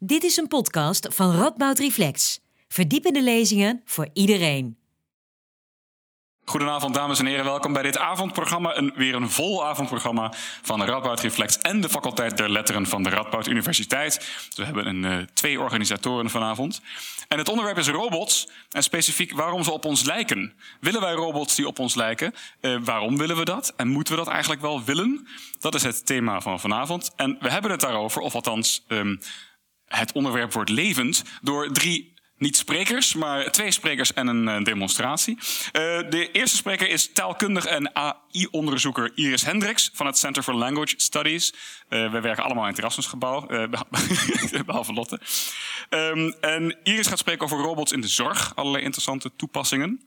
Dit is een podcast van Radboud Reflex. Verdiepende lezingen voor iedereen. Goedenavond, dames en heren. Welkom bij dit avondprogramma. Een, weer een vol avondprogramma van Radboud Reflex en de faculteit der Letteren van de Radboud Universiteit. we hebben een, uh, twee organisatoren vanavond. En het onderwerp is robots en specifiek waarom ze op ons lijken. Willen wij robots die op ons lijken? Uh, waarom willen we dat? En moeten we dat eigenlijk wel willen? Dat is het thema van vanavond. En we hebben het daarover, of althans um, het onderwerp wordt levend, door drie niet sprekers, maar twee sprekers en een uh, demonstratie. Uh, de eerste spreker is taalkundig en AI-onderzoeker Iris Hendricks van het Center for Language Studies. Uh, we werken allemaal in het Erasmusgebouw, behalve Lotte. Um, en Iris gaat spreken over robots in de zorg, allerlei interessante toepassingen.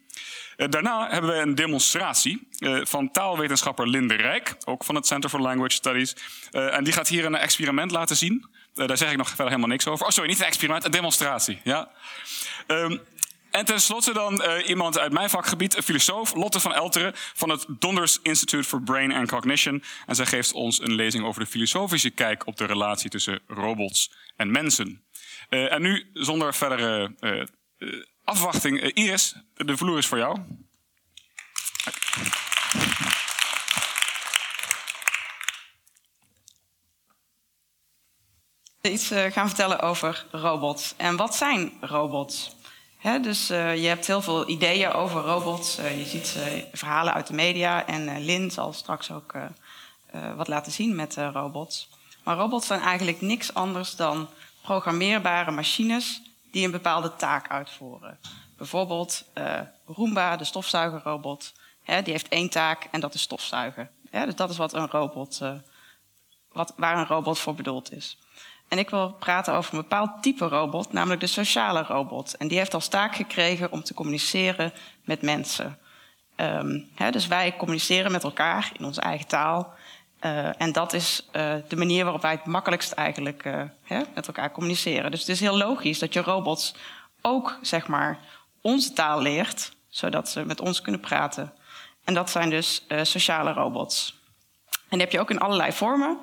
Daarna hebben we een demonstratie van taalwetenschapper Linde Rijk, ook van het Center for Language Studies. en die gaat hier een experiment laten zien uh, daar zeg ik nog verder helemaal niks over. Oh, sorry, niet een experiment, een demonstratie. Ja. Um, en tenslotte dan uh, iemand uit mijn vakgebied, een filosoof, Lotte van Elteren van het Donders Institute for Brain and Cognition. En zij geeft ons een lezing over de filosofische kijk op de relatie tussen robots en mensen. Uh, en nu, zonder verdere afwachting, Iris, de vloer is voor jou. Iets uh, gaan vertellen over robots. En wat zijn robots? Dus uh, je hebt heel veel ideeën over robots. Uh, je ziet verhalen uit de media. En Lin zal straks ook wat laten zien met robots. Maar robots zijn eigenlijk niks anders dan programmeerbare machines die een bepaalde taak uitvoeren. Bijvoorbeeld Roomba, de stofzuigerrobot. Die heeft één taak en dat is stofzuigen. dus dat is wat een robot, wat, waar een robot voor bedoeld is. En ik wil praten over een bepaald type robot, namelijk de sociale robot. En die heeft als taak gekregen om te communiceren met mensen. Um, dus wij communiceren met elkaar in onze eigen taal. Uh, en dat is uh, de manier waarop wij het makkelijkst eigenlijk uh, met elkaar communiceren. Dus het is heel logisch dat je robots ook, zeg maar, onze taal leert, zodat ze met ons kunnen praten. En dat zijn dus sociale robots. En die heb je ook in allerlei vormen.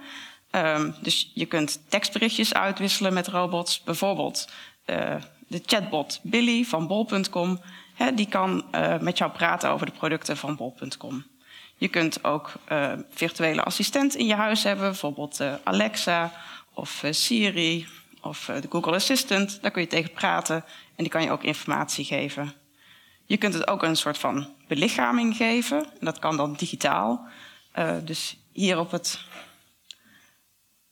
Um, dus je kunt tekstberichtjes uitwisselen met robots. Bijvoorbeeld uh, de chatbot Billy van bol.com. die kan uh, met jou praten over de producten van bol.com. Je kunt ook uh, virtuele assistent in je huis hebben. Bijvoorbeeld Alexa of Siri of de Google Assistant. Daar kun je tegen praten en die kan je ook informatie geven. Je kunt het ook een soort van belichaming geven. En dat kan dan digitaal. dus hier op het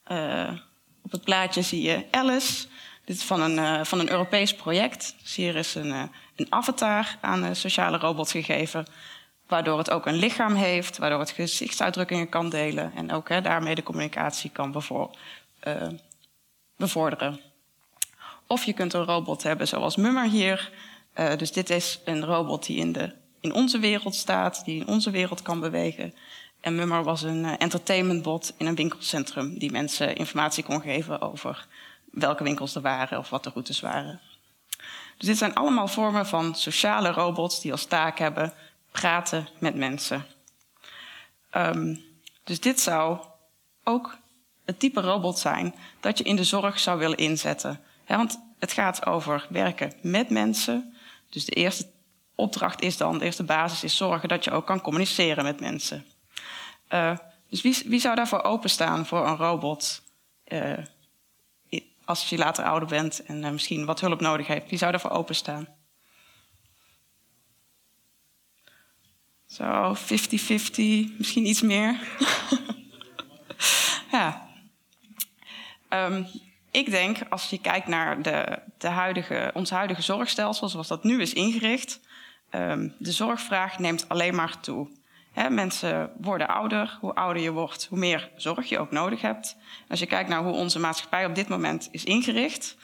uh, op het plaatje zie je Alice. Dit is van een, uh, van een Europees project. Dus hier is een, uh, een avatar aan de sociale robots gegeven. Waardoor het ook een lichaam heeft, waardoor het gezichtsuitdrukkingen kan delen. En ook hè, daarmee de communicatie kan bevo bevorderen. Of je kunt een robot hebben zoals Mummer hier. dus dit is een robot die in, de, in onze wereld staat, die in onze wereld kan bewegen. En Mummer was een uh, entertainmentbot in een winkelcentrum die mensen informatie kon geven over welke winkels er waren of wat de routes waren. Dus dit zijn allemaal vormen van sociale robots die als taak hebben praten met mensen. Um, dus dit zou ook het type robot zijn dat je in de zorg zou willen inzetten. Want het gaat over werken met mensen. Dus de eerste opdracht is dan, de eerste basis is zorgen dat je ook kan communiceren met mensen. Uh, dus wie, wie, zou daarvoor openstaan voor een robot? Uh, als je later ouder bent en uh, misschien wat hulp nodig heeft, wie zou daarvoor openstaan? Zo, 50-50, misschien iets meer. ja. Um, ik denk, als je kijkt naar de, de huidige, ons huidige zorgstelsel, zoals dat nu is ingericht, um, de zorgvraag neemt alleen maar toe mensen worden ouder. Hoe ouder je wordt, hoe meer zorg je ook nodig hebt. Als je kijkt naar hoe onze maatschappij op dit moment is ingericht,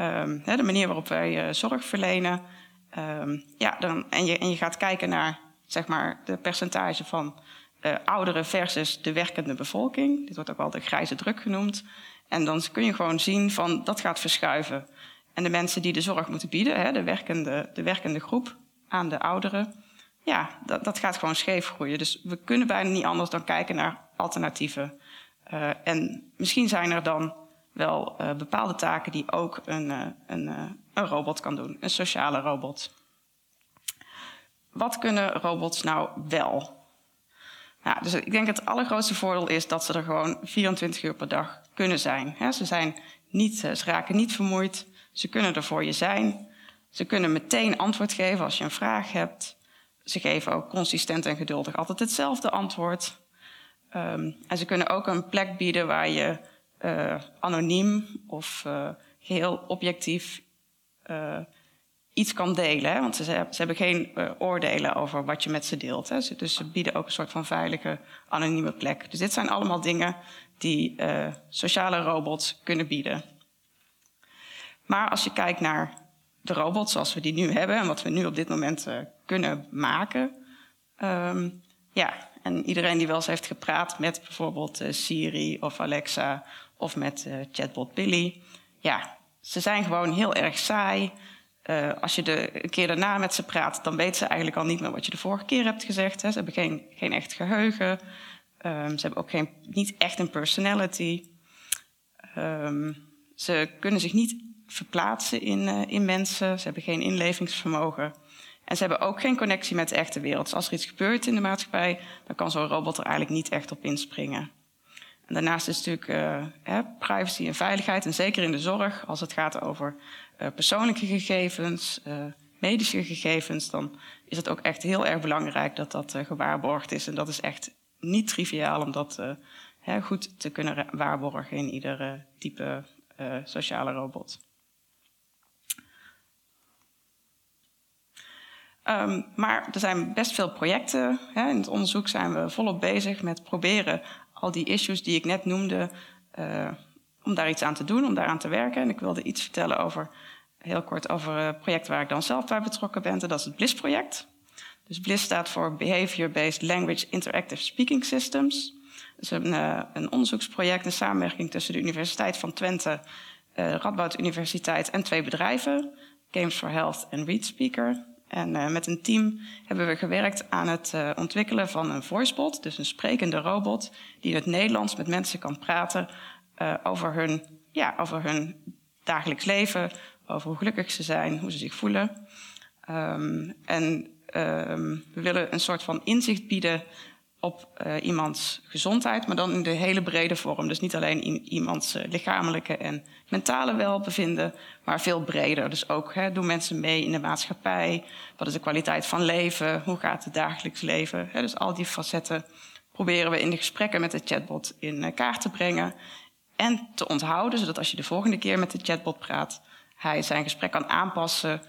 um, de manier waarop wij uh, zorg verlenen, um, ja, dan, en, je, en je gaat kijken naar zeg maar, de percentage van uh, ouderen versus de werkende bevolking. Dit wordt ook wel de grijze druk genoemd. En dan kun je gewoon zien van dat gaat verschuiven. En de mensen die de zorg moeten bieden, de, werkende, de werkende groep aan de ouderen, ja, dat, dat gaat gewoon scheef groeien. Dus we kunnen bijna niet anders dan kijken naar alternatieven. Uh, en misschien zijn er dan wel bepaalde taken die ook een, een, een robot kan doen, een sociale robot. Wat kunnen robots nou wel? Nou, dus ik denk het allergrootste voordeel is dat ze er gewoon 24 uur per dag kunnen zijn. Ze, zijn niet, ze raken niet vermoeid, ze kunnen er voor je zijn. Ze kunnen meteen antwoord geven als je een vraag hebt. Ze geven ook consistent en geduldig altijd hetzelfde antwoord. Um, en ze kunnen ook een plek bieden waar je uh, anoniem of uh, geheel objectief uh, iets kan delen. Hè? Want ze, ze, hebben geen oordelen over wat je met ze deelt. Hè? Dus ze bieden ook een soort van veilige, anonieme plek. Dus dit zijn allemaal dingen die sociale robots kunnen bieden. Maar als je kijkt naar de robots zoals we die nu hebben en wat we nu op dit moment kunnen maken. Um, ja, en iedereen die wel eens heeft gepraat met bijvoorbeeld uh, Siri of Alexa of met uh, chatbot Billy. Ja, ze zijn gewoon heel erg saai. als je de, een keer daarna met ze praat, dan weten ze eigenlijk al niet meer wat je de vorige keer hebt gezegd. Hè. Ze hebben geen, geen echt geheugen. Um, ze hebben ook geen, niet echt een personality. Um, ze kunnen zich niet verplaatsen in, in mensen. Ze hebben geen inlevingsvermogen. En ze hebben ook geen connectie met de echte wereld. Dus als er iets gebeurt in de maatschappij, dan kan zo'n robot er eigenlijk niet echt op inspringen. En daarnaast is natuurlijk uh, privacy en veiligheid, en zeker in de zorg, als het gaat over uh, persoonlijke gegevens, medische gegevens, dan is het ook echt heel erg belangrijk dat dat gewaarborgd is. En dat is echt niet triviaal om dat goed te kunnen waarborgen in ieder type sociale robot. Um, maar er zijn best veel projecten. Hè. In het onderzoek zijn we volop bezig met proberen al die issues die ik net noemde, uh, om daar iets aan te doen, om daaraan te werken. En ik wilde iets vertellen over, heel kort over een project waar ik dan zelf bij betrokken ben. En dat is het BLIS-project. Dus BLIS staat voor Behavior-Based Language Interactive Speaking Systems. Dat is een, uh, een onderzoeksproject, een samenwerking tussen de Universiteit van Twente, uh, Radboud Universiteit en twee bedrijven, Games for Health en ReadSpeaker. En uh, met een team hebben we gewerkt aan het uh, ontwikkelen van een voicebot, dus een sprekende robot, die in het Nederlands met mensen kan praten uh, over, hun, ja, over hun dagelijks leven, over hoe gelukkig ze zijn, hoe ze zich voelen. Um, en um, we willen een soort van inzicht bieden op uh, iemands gezondheid, maar dan in de hele brede vorm. Dus niet alleen in iemands uh, lichamelijke en mentale welbevinden, maar veel breder. Dus ook hè, doen mensen mee in de maatschappij? Wat is de kwaliteit van leven? Hoe gaat het dagelijks leven? Hè, dus al die facetten proberen we in de gesprekken met de chatbot in uh, kaart te brengen en te onthouden, zodat als je de volgende keer met de chatbot praat, hij zijn gesprek kan aanpassen.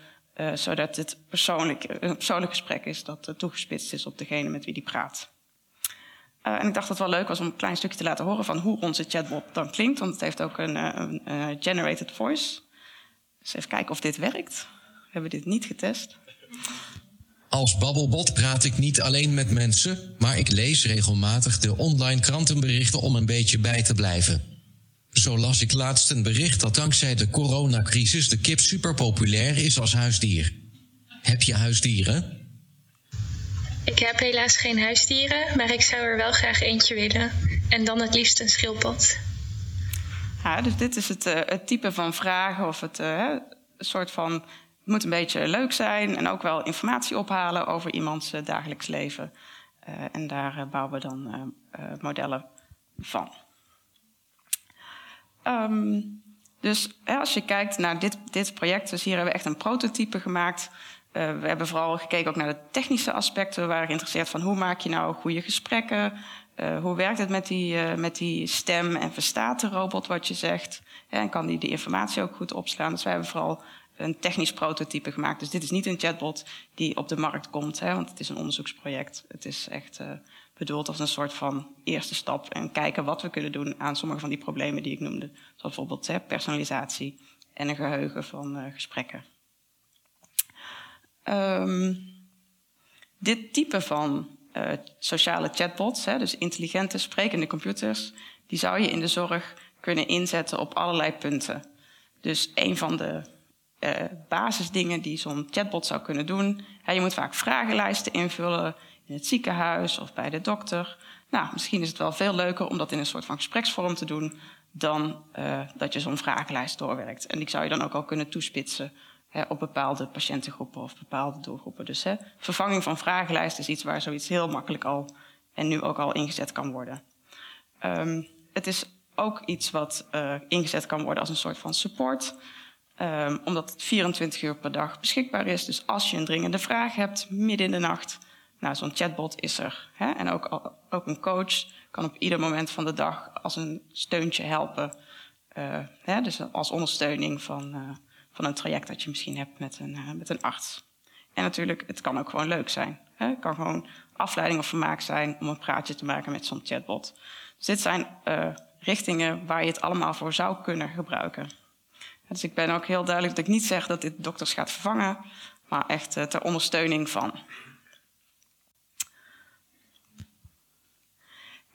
zodat het persoonlijk, een persoonlijk gesprek is dat toegespitst is op degene met wie die praat. Uh, en ik dacht dat het wel leuk was om een klein stukje te laten horen van hoe onze chatbot dan klinkt. Want het heeft ook een, uh, een uh, generated voice. Dus even kijken of dit werkt. We hebben dit niet getest. Als babbelbot praat ik niet alleen met mensen, maar ik lees regelmatig de online krantenberichten om een beetje bij te blijven. Zo las ik laatst een bericht dat dankzij de coronacrisis de kip superpopulair is als huisdier. Heb je huisdieren? Ik heb helaas geen huisdieren, maar ik zou er wel graag eentje willen. En dan het liefst een schildpad. Ja, dus dit is het, uh, het type van vragen of het uh, soort van... Het moet een beetje leuk zijn en ook wel informatie ophalen over iemands uh, dagelijks leven. en daar bouwen we dan modellen van. Um, dus als je kijkt naar dit, dit project, dus hier hebben we echt een prototype gemaakt we hebben vooral gekeken ook naar de technische aspecten. We waren geïnteresseerd van hoe maak je nou goede gesprekken? Uh, hoe werkt het met die, uh, met die stem en verstaat de robot wat je zegt? en kan die die informatie ook goed opslaan? Dus wij hebben vooral een technisch prototype gemaakt. Dus dit is niet een chatbot die op de markt komt, hè, want het is een onderzoeksproject. Het is echt bedoeld als een soort van eerste stap en kijken wat we kunnen doen aan sommige van die problemen die ik noemde. Zoals bijvoorbeeld hè, personalisatie en een geheugen van gesprekken. Um, dit type van uh, sociale chatbots, hè, dus intelligente sprekende computers, die zou je in de zorg kunnen inzetten op allerlei punten. Dus een van de uh, basisdingen die zo'n chatbot zou kunnen doen, hè, je moet vaak vragenlijsten invullen in het ziekenhuis of bij de dokter. Nou, misschien is het wel veel leuker om dat in een soort van gespreksvorm te doen dan uh, dat je zo'n vragenlijst doorwerkt. En die zou je dan ook al kunnen toespitsen op bepaalde patiëntengroepen of bepaalde doelgroepen. Dus hè, vervanging van vragenlijst is iets waar zoiets heel makkelijk al en nu ook al ingezet kan worden. Um, het is ook iets wat uh, ingezet kan worden als een soort van support. Um, omdat het 24 uur per dag beschikbaar is. Dus als je een dringende vraag hebt, midden in de nacht, nou, zo'n chatbot is er. Hè? En ook, ook een coach kan op ieder moment van de dag als een steuntje helpen. Uh, hè? Dus als ondersteuning van, uh, van een traject dat je misschien hebt met een, uh, met een arts. En natuurlijk, het kan ook gewoon leuk zijn. Hè? Het kan gewoon afleiding of vermaak zijn om een praatje te maken met zo'n chatbot. Dus dit zijn richtingen waar je het allemaal voor zou kunnen gebruiken. Dus ik ben ook heel duidelijk dat ik niet zeg dat dit dokters gaat vervangen, maar echt ter ondersteuning van.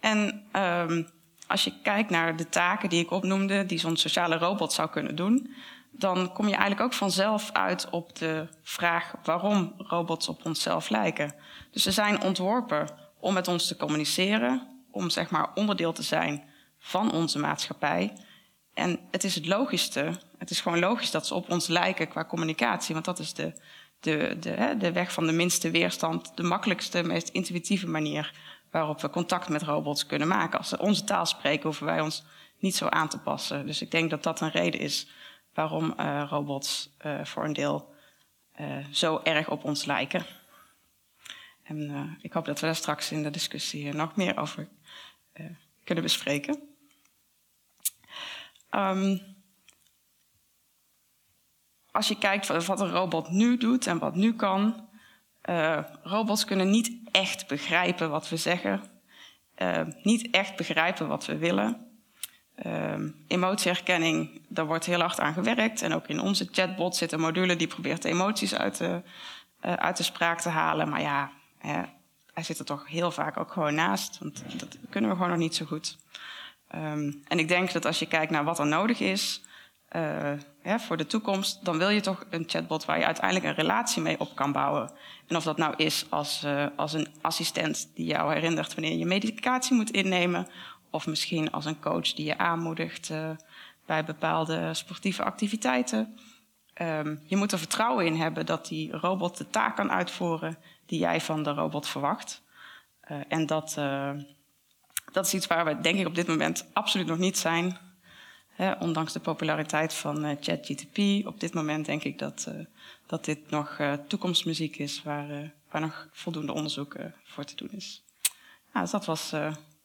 En um, als je kijkt naar de taken die ik opnoemde, die zo'n sociale robot zou kunnen doen, dan kom je eigenlijk ook vanzelf uit op de vraag waarom robots op onszelf lijken. Dus ze zijn ontworpen om met ons te communiceren, om zeg maar onderdeel te zijn van onze maatschappij. En het is het logischste, het is gewoon logisch dat ze op ons lijken qua communicatie, want dat is de, de, de, de weg van de minste weerstand, de makkelijkste, meest intuïtieve manier waarop we contact met robots kunnen maken. Als ze onze taal spreken, hoeven wij ons niet zo aan te passen. Dus ik denk dat dat een reden is waarom uh, robots uh, voor een deel uh, zo erg op ons lijken. En ik hoop dat we daar straks in de discussie nog meer over kunnen bespreken. Um, als je kijkt wat een robot nu doet en wat nu kan, robots kunnen niet echt begrijpen wat we zeggen, niet echt begrijpen wat we willen. Uh, emotieherkenning, daar wordt heel hard aan gewerkt. En ook in onze chatbot zit een module die probeert emoties uit de, uit de spraak te halen. Maar ja, hè, hij zit er toch heel vaak ook gewoon naast, want dat kunnen we gewoon nog niet zo goed. Um, en ik denk dat als je kijkt naar wat er nodig is, uh, ja, voor de toekomst, dan wil je toch een chatbot waar je uiteindelijk een relatie mee op kan bouwen. En of dat nou is als, uh, als een assistent die jou herinnert wanneer je medicatie moet innemen, of misschien als een coach die je aanmoedigt uh, bij bepaalde sportieve activiteiten. Um, je moet er vertrouwen in hebben dat die robot de taak kan uitvoeren die jij van de robot verwacht. en dat, dat is iets waar we denk ik op dit moment absoluut nog niet zijn ondanks de populariteit van ChatGTP, op dit moment denk ik dat, dat dit nog toekomstmuziek is waar, waar nog voldoende onderzoek voor te doen is. Ja, dus dat was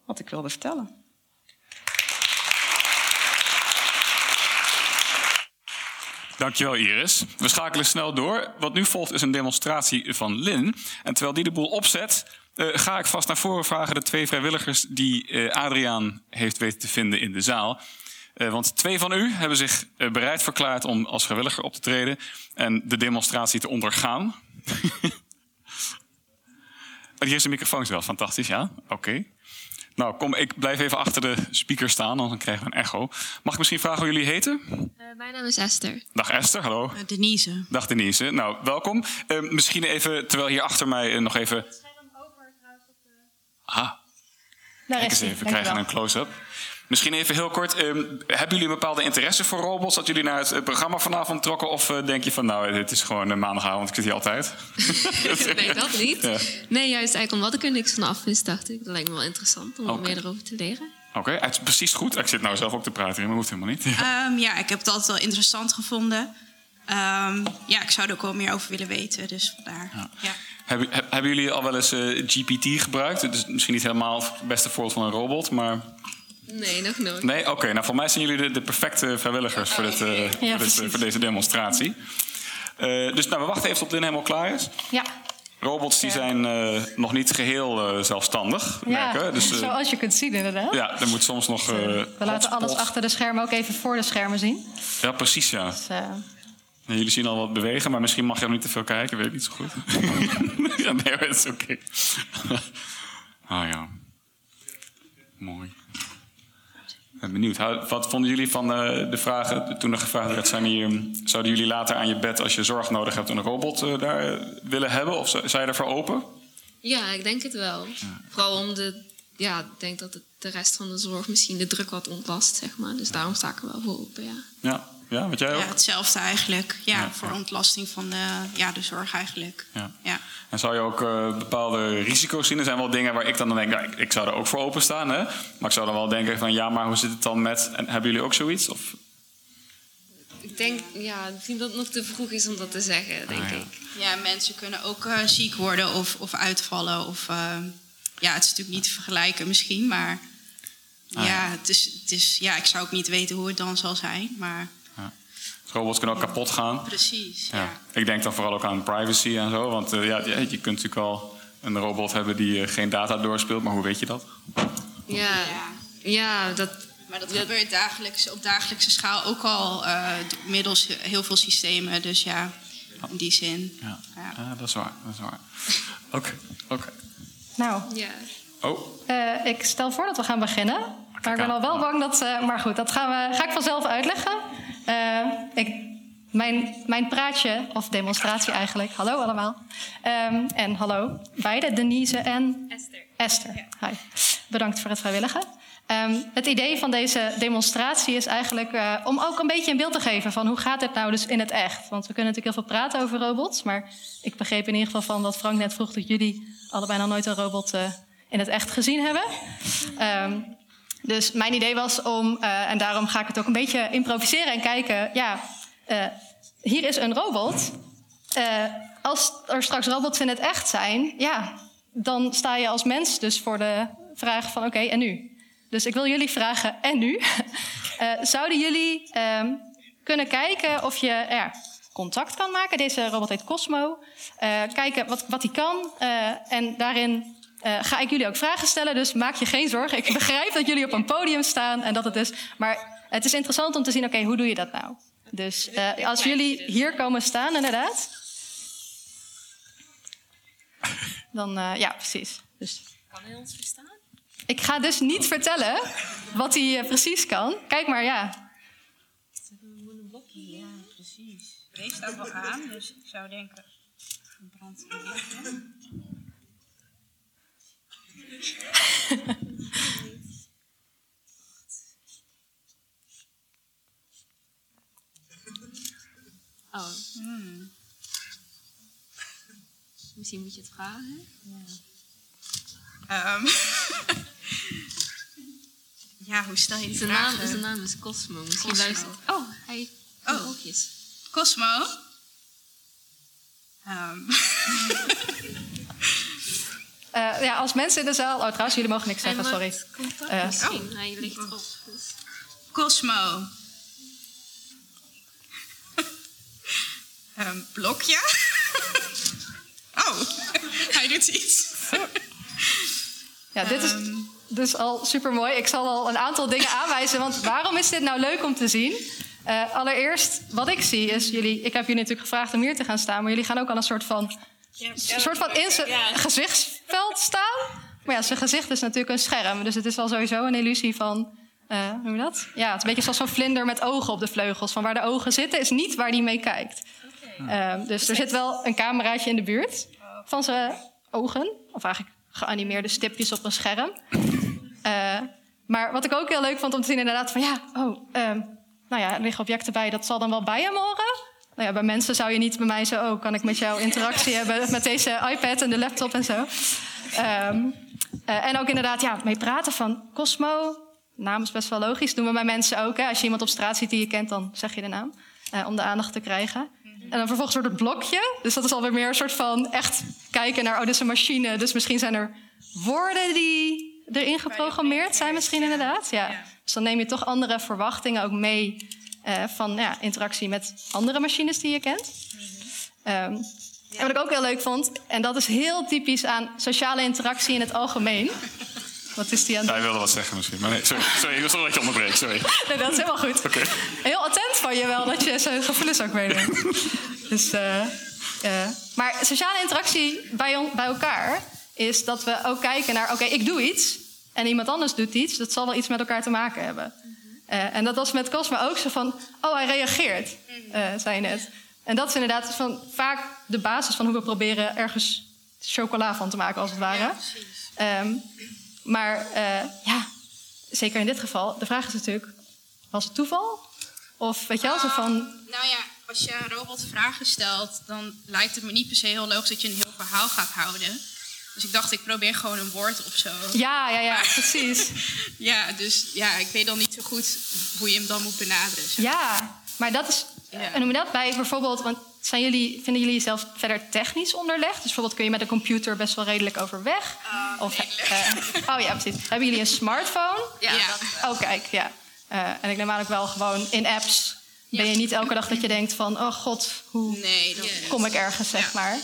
wat ik wilde vertellen. Dankjewel Iris. We schakelen snel door. Wat nu volgt is een demonstratie van Lin. En terwijl die de boel opzet, uh, ga ik vast naar voren vragen de twee vrijwilligers die uh, Adriaan heeft weten te vinden in de zaal. Uh, want twee van u hebben zich bereid verklaard om als vrijwilliger op te treden en de demonstratie te ondergaan. Hier is de microfoon wel, fantastisch, ja? Oké. Nou, kom, ik blijf even achter de speaker staan, dan krijgen we een echo. Mag ik misschien vragen hoe jullie heten? Uh, mijn naam is Esther. Dag Esther, hallo. Denise. Dag Denise. Nou, welkom. misschien even, terwijl hier achter mij nog even... Ah. Daar Kijk eens even, we krijgen een close-up. Misschien even heel kort. Um, hebben jullie een bepaalde interesse voor robots? Dat jullie naar het programma vanavond trokken? Of uh, denk je van, nou, dit is gewoon een maandagavond, ik zit hier altijd? nee, dat niet. Ja. Nee, juist eigenlijk omdat ik er niks van af wist, dacht ik. Dat lijkt me wel interessant om okay. meer erover te leren. Oké, okay. het is precies goed. Ik zit nou zelf ook te praten, maar dat hoeft helemaal niet. Ja. Um, ja, ik heb het altijd wel interessant gevonden. Um, ja, ik zou er ook wel meer over willen weten, dus vandaar. Ja. ja. Hebben, hebben jullie al wel eens uh, GPT gebruikt? Het is misschien niet helemaal het beste voorbeeld van een robot, maar... Nee, nog nooit. Nee, oké. Okay. Nou, voor mij zijn jullie de, de perfecte vrijwilligers voor, dit, uh, ja, voor, dit, voor, deze demonstratie. Uh, dus nou, we wachten even tot Lin helemaal klaar is. Ja. Robots die zijn uh, nog niet geheel zelfstandig. Ja. Dus, zoals je kunt zien inderdaad. Ja, er moet soms nog... we laten alles achter de schermen ook even voor de schermen zien. Ja, precies ja. Dus, Jullie zien al wat bewegen, maar misschien mag je nog niet te veel kijken. Weet ik niet zo goed. ja, nee, het is oké. Okay. ah ja. Mooi. Ben benieuwd. Wat vonden jullie van de, de vragen toen er gevraagd werd... Zijn hier, zouden jullie later aan je bed, als je zorg nodig hebt... een robot uh, daar willen hebben? Of zijn je daarvoor open? Ja, ik denk het wel. Ja. Vooral om de ja, ik denk dat het de rest van de zorg misschien de druk wat ontlast, zeg maar. Dus daarom sta ik er wel voor open, ja. Ja, ja wat jij ook? Ja, hetzelfde eigenlijk. Ja, voor ontlasting van de, ja, de zorg eigenlijk. Ja. Ja. En zou je ook uh, bepaalde risico's zien? Er zijn wel dingen waar ik dan denk, nou, ik, ik, zou er ook voor openstaan. Hè? Maar ik zou dan wel denken van, ja, maar hoe zit het dan met... En hebben jullie ook zoiets? Of ik denk, ja, misschien dat het nog te vroeg is om dat te zeggen, denk Ah, ja. ik. Ja, mensen kunnen ook eh, ziek worden of, of uitvallen. Of, eh, ja, het is natuurlijk niet te vergelijken misschien, maar... Ah, ja, ja. Het is, het is, ja, ik zou ook niet weten hoe het dan zal zijn, maar robots kunnen ook kapot gaan? precies. Ja. Ik denk dan vooral ook aan privacy en zo. Want eh, ja, je je kunt natuurlijk al een robot hebben die eh, geen data doorspeelt. Maar hoe weet je dat? Ja, ja dat, Maar dat gebeurt dagelijks, op dagelijkse schaal ook al eh, middels heel veel systemen. Dus ja, in die zin. Ja, dat is waar. Dat is waar. Oké, oké. Nou, ja. Oh, eh, ik stel voor dat we gaan beginnen. Maar ik ben al wel bang dat... eh, maar goed, dat gaan we, ga ik vanzelf uitleggen. Eh, ik, mijn, mijn praatje, of demonstratie eigenlijk. Hallo allemaal. Ehm, en hallo beide, Denise en... Esther. Esther, hi. Bedankt voor het vrijwilligen. Ehm, het idee van deze demonstratie is eigenlijk eh, om ook een beetje een beeld te geven van hoe gaat het nou dus in het echt. Want we kunnen natuurlijk heel veel praten over robots, maar ik begreep in ieder geval van wat Frank net vroeg dat jullie allebei nog nooit een robot eh, in het echt gezien hebben. Ehm, dus mijn idee was om, eh, en daarom ga ik het ook een beetje improviseren en kijken, ja, eh, hier is een robot. Eh, als er straks robots in het echt zijn, ja, dan sta je als mens dus voor de vraag van oké, en nu? Dus ik wil jullie vragen, en nu? Zouden jullie ehm, kunnen kijken of je ja, contact kan maken? Deze robot heet Cosmo. Kijken wat, wat hij kan. en daarin eh, ga ik jullie ook vragen stellen, dus maak je geen zorgen. Ik begrijp dat jullie op een podium staan en dat het is. Maar het is interessant om te zien, oké, hoe doe je dat nou? Dus eh, als jullie hier komen staan, inderdaad. Dan, eh, ja, precies. Dus Kan hij ons verstaan? ik ga dus niet vertellen wat hij precies kan. Kijk maar, ja. Ja, precies. Deze staat wel aan, dus ik zou denken. Brand Oh. Misschien moet je het vragen. Ehm. ja, hoe stel je die Zijn naam, vragen? zijn naam is Cosmo. Misschien luistert. Oh, hij Oh. oogjes. Cosmo? Ehm, Eh, ja, als mensen in de zaal... Oh, trouwens, jullie mogen niks zeggen, Hij sorry. Eh, misschien. Hij ligt op. Dus. Cosmo. Ehm, blokje? oh, hij doet iets. Ja, dit is Ehm. dus al super mooi. Ik zal al een aantal dingen aanwijzen. Want waarom is dit nou leuk om te zien? Eh, allereerst, wat ik zie is jullie. Ik heb jullie natuurlijk gevraagd om hier te gaan staan, maar jullie gaan ook al een soort van. Een soort van in zijn gezichtsveld staan. Maar ja, zijn gezicht is natuurlijk een scherm. Dus het is al sowieso een illusie van. eh, hoe noem je dat? Ja, het is een beetje zoals zo'n vlinder met ogen op de vleugels. Van waar de ogen zitten, is niet waar die mee kijkt. Ehm, dus er zit wel een cameraatje in de buurt van zijn ogen. Of eigenlijk geanimeerde stipjes op een scherm. Eh, maar wat ik ook heel leuk vond om te zien, inderdaad, van ja, oh, ehm, nou ja, er liggen objecten bij, dat zal dan wel bij hem horen. Nou ja, bij mensen zou je niet bij mij zo, oh, kan ik met jou interactie hebben met deze iPad en de laptop en zo. Ehm, eh, en ook inderdaad, ja, mee praten van Cosmo. Naam is best wel logisch. Doen we bij mensen ook. Hè? Als je iemand op straat ziet die je kent, dan zeg je de naam. eh, om de aandacht te krijgen. En dan vervolgens wordt het blokje. Dus dat is alweer meer een soort van echt kijken naar, oh, dit is een machine. Dus misschien zijn er woorden die erin geprogrammeerd zijn, misschien inderdaad. Ja. Dus dan neem je toch andere verwachtingen ook mee eh, van ja, interactie met andere machines die je kent. Ehm, En wat ik ook heel leuk vond, en dat is heel typisch aan sociale interactie in het algemeen. Wat is die aan Hij wilde wat zeggen misschien. Maar nee, sorry, sorry, ik was al dat je onderbreek. Sorry. Nee, dat is helemaal goed. Oké. Heel attent van je wel dat je zijn gevoelens ook meeneemt. dus, eh, eh, maar sociale interactie bij, on- bij elkaar is dat we ook kijken naar... oké, ik doe iets en iemand anders doet iets. Dat zal wel iets met elkaar te maken hebben. Eh, en dat was met Cosmo ook zo van... oh, hij reageert, eh, zei je net. En dat is inderdaad van, vaak de basis van hoe we proberen... ergens chocola van te maken, als het ware. Ehm, Maar eh, ja, zeker in dit geval, de vraag is natuurlijk: was het toeval? Of weet je wel, zo van. Nou ja, als je een robot vragen stelt, dan lijkt het me niet per se heel logisch dat je een heel verhaal gaat houden. Dus ik dacht, ik probeer gewoon een woord of zo. Ja, ja, ja, precies. ja, dus ja, ik weet dan niet zo goed hoe je hem dan moet benaderen. zeg. Ja, maar dat is. En noem je dat bij bijvoorbeeld, want zijn jullie, vinden jullie jezelf verder technisch onderlegd? Dus bijvoorbeeld kun je met een computer best wel redelijk overweg? of, eh, oh ja, precies. Hebben jullie een smartphone? Ja, dat Oh, kijk, ja. Eh, en ik neem aan ook wel gewoon in apps. Ben je niet elke dag dat je denkt van, oh god, hoe Nee, kom ik ergens, zeg maar.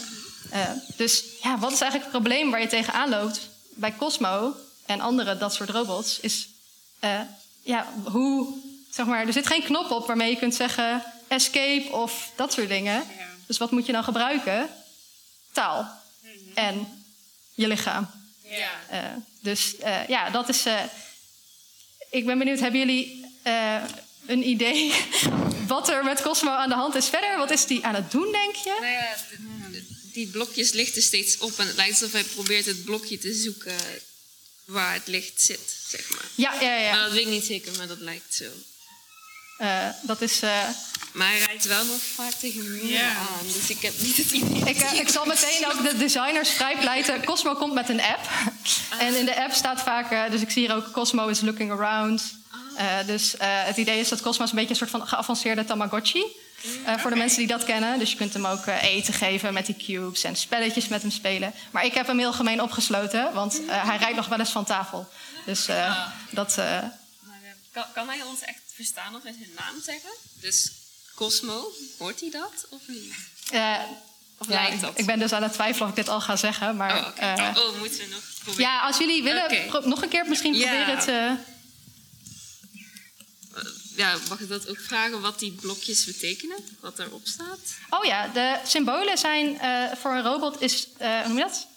Eh, dus ja, wat is eigenlijk het probleem waar je tegenaan loopt bij Cosmo en andere dat soort robots? Is eh, ja, hoe, zeg maar, er zit geen knop op waarmee je kunt zeggen escape of dat soort dingen. Dus wat moet je dan gebruiken? Taal en je lichaam. Eh, dus ja, dat is. ik ben benieuwd, hebben jullie een idee wat er met Cosmo aan de hand is verder? Wat is die aan het doen, denk je? Nou ja, die blokjes lichten steeds op en het lijkt alsof hij probeert het blokje te zoeken waar het licht zit, zeg maar. Ja, ja, ja. Maar dat weet ik niet zeker, maar dat lijkt zo. Eh, dat is. eh, Maar hij rijdt wel nog vaak tegen muren aan, dus ik heb niet het idee. ik, eh, ik zal meteen ook de designers vrijpleiten. Cosmo komt met een app. En in de app staat vaak, dus ik zie hier ook Cosmo is looking around. Eh, dus eh, het idee is dat Cosmo is een beetje een soort van geavanceerde Tamagotchi. Eh, voor de mensen die dat kennen. Dus je kunt hem ook eh, eten geven met die cubes en spelletjes met hem spelen. Maar ik heb hem heel gemeen opgesloten, want eh, hij rijdt nog wel eens van tafel. Dus dat. kan, kan hij ons echt verstaan of hij zijn naam zeggen? Dus Cosmo, hoort hij dat of niet? Of ja, lijkt dat? ik ben dus aan het twijfelen of ik dit al ga zeggen. Maar, Oh, eh, oh, moeten we nog proberen? Ja, als jullie willen, nog een keer misschien proberen te... Ja, mag ik dat ook vragen wat die blokjes betekenen? Wat erop staat? Oh ja, de symbolen zijn eh, voor een robot is... eh, hoe noem je dat?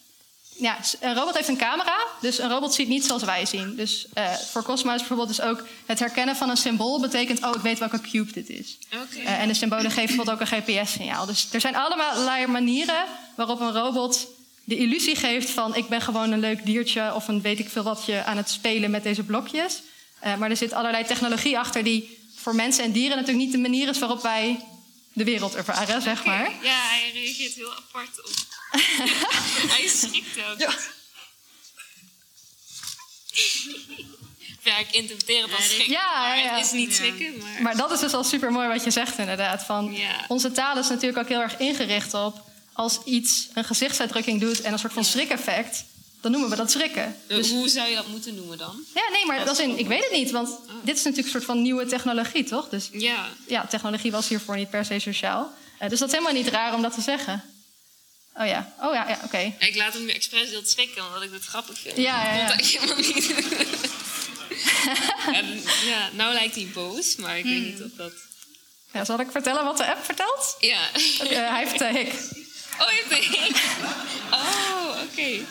Ja, een robot heeft een camera, dus een robot ziet niet zoals wij zien. Dus eh, voor Cosmo is bijvoorbeeld dus ook het herkennen van een symbool betekent... oh, ik weet welke cube dit is. Oké. Eh, en de symbolen geven bijvoorbeeld ook een GPS-signaal. Dus er zijn allemaal allerlei manieren waarop een robot de illusie geeft van... ik ben gewoon een leuk diertje of een weet ik veel wat je aan het spelen met deze blokjes. Eh, maar er zit allerlei technologie achter die voor mensen en dieren natuurlijk niet de manier is waarop wij de wereld ervaren, zeg maar. Ja, hij reageert heel apart op. hij schrikt ook. Ja. Ja, ik interpreteer het als schrikken. Ja, maar ja, ja. Het is niet schrikken, maar... Maar dat is dus al super mooi wat je zegt, inderdaad. Van, Ja. Onze taal is natuurlijk ook heel erg ingericht op als iets een gezichtsuitdrukking doet en een soort van schrikeffect, dan noemen we dat schrikken. Dus hoe zou je dat moeten noemen dan? Ja, nee, maar dat in, ik weet het niet, want dit is natuurlijk een soort van nieuwe technologie, toch? Dus Ja. ja, technologie was hiervoor niet per se sociaal. Eh, dus dat is helemaal niet raar om dat te zeggen. Oh ja, oh ja, ja oké. Ik laat hem nu expres heel schrikken, omdat ik het grappig vind. Ja, ja, ja. Dat helemaal niet. en, ja, nou lijkt hij boos, maar ik weet niet of dat... Ja, zal ik vertellen wat de app vertelt? Ja. Eh, hij heeft de hik. Oh, je hebt hik. Oh, oké.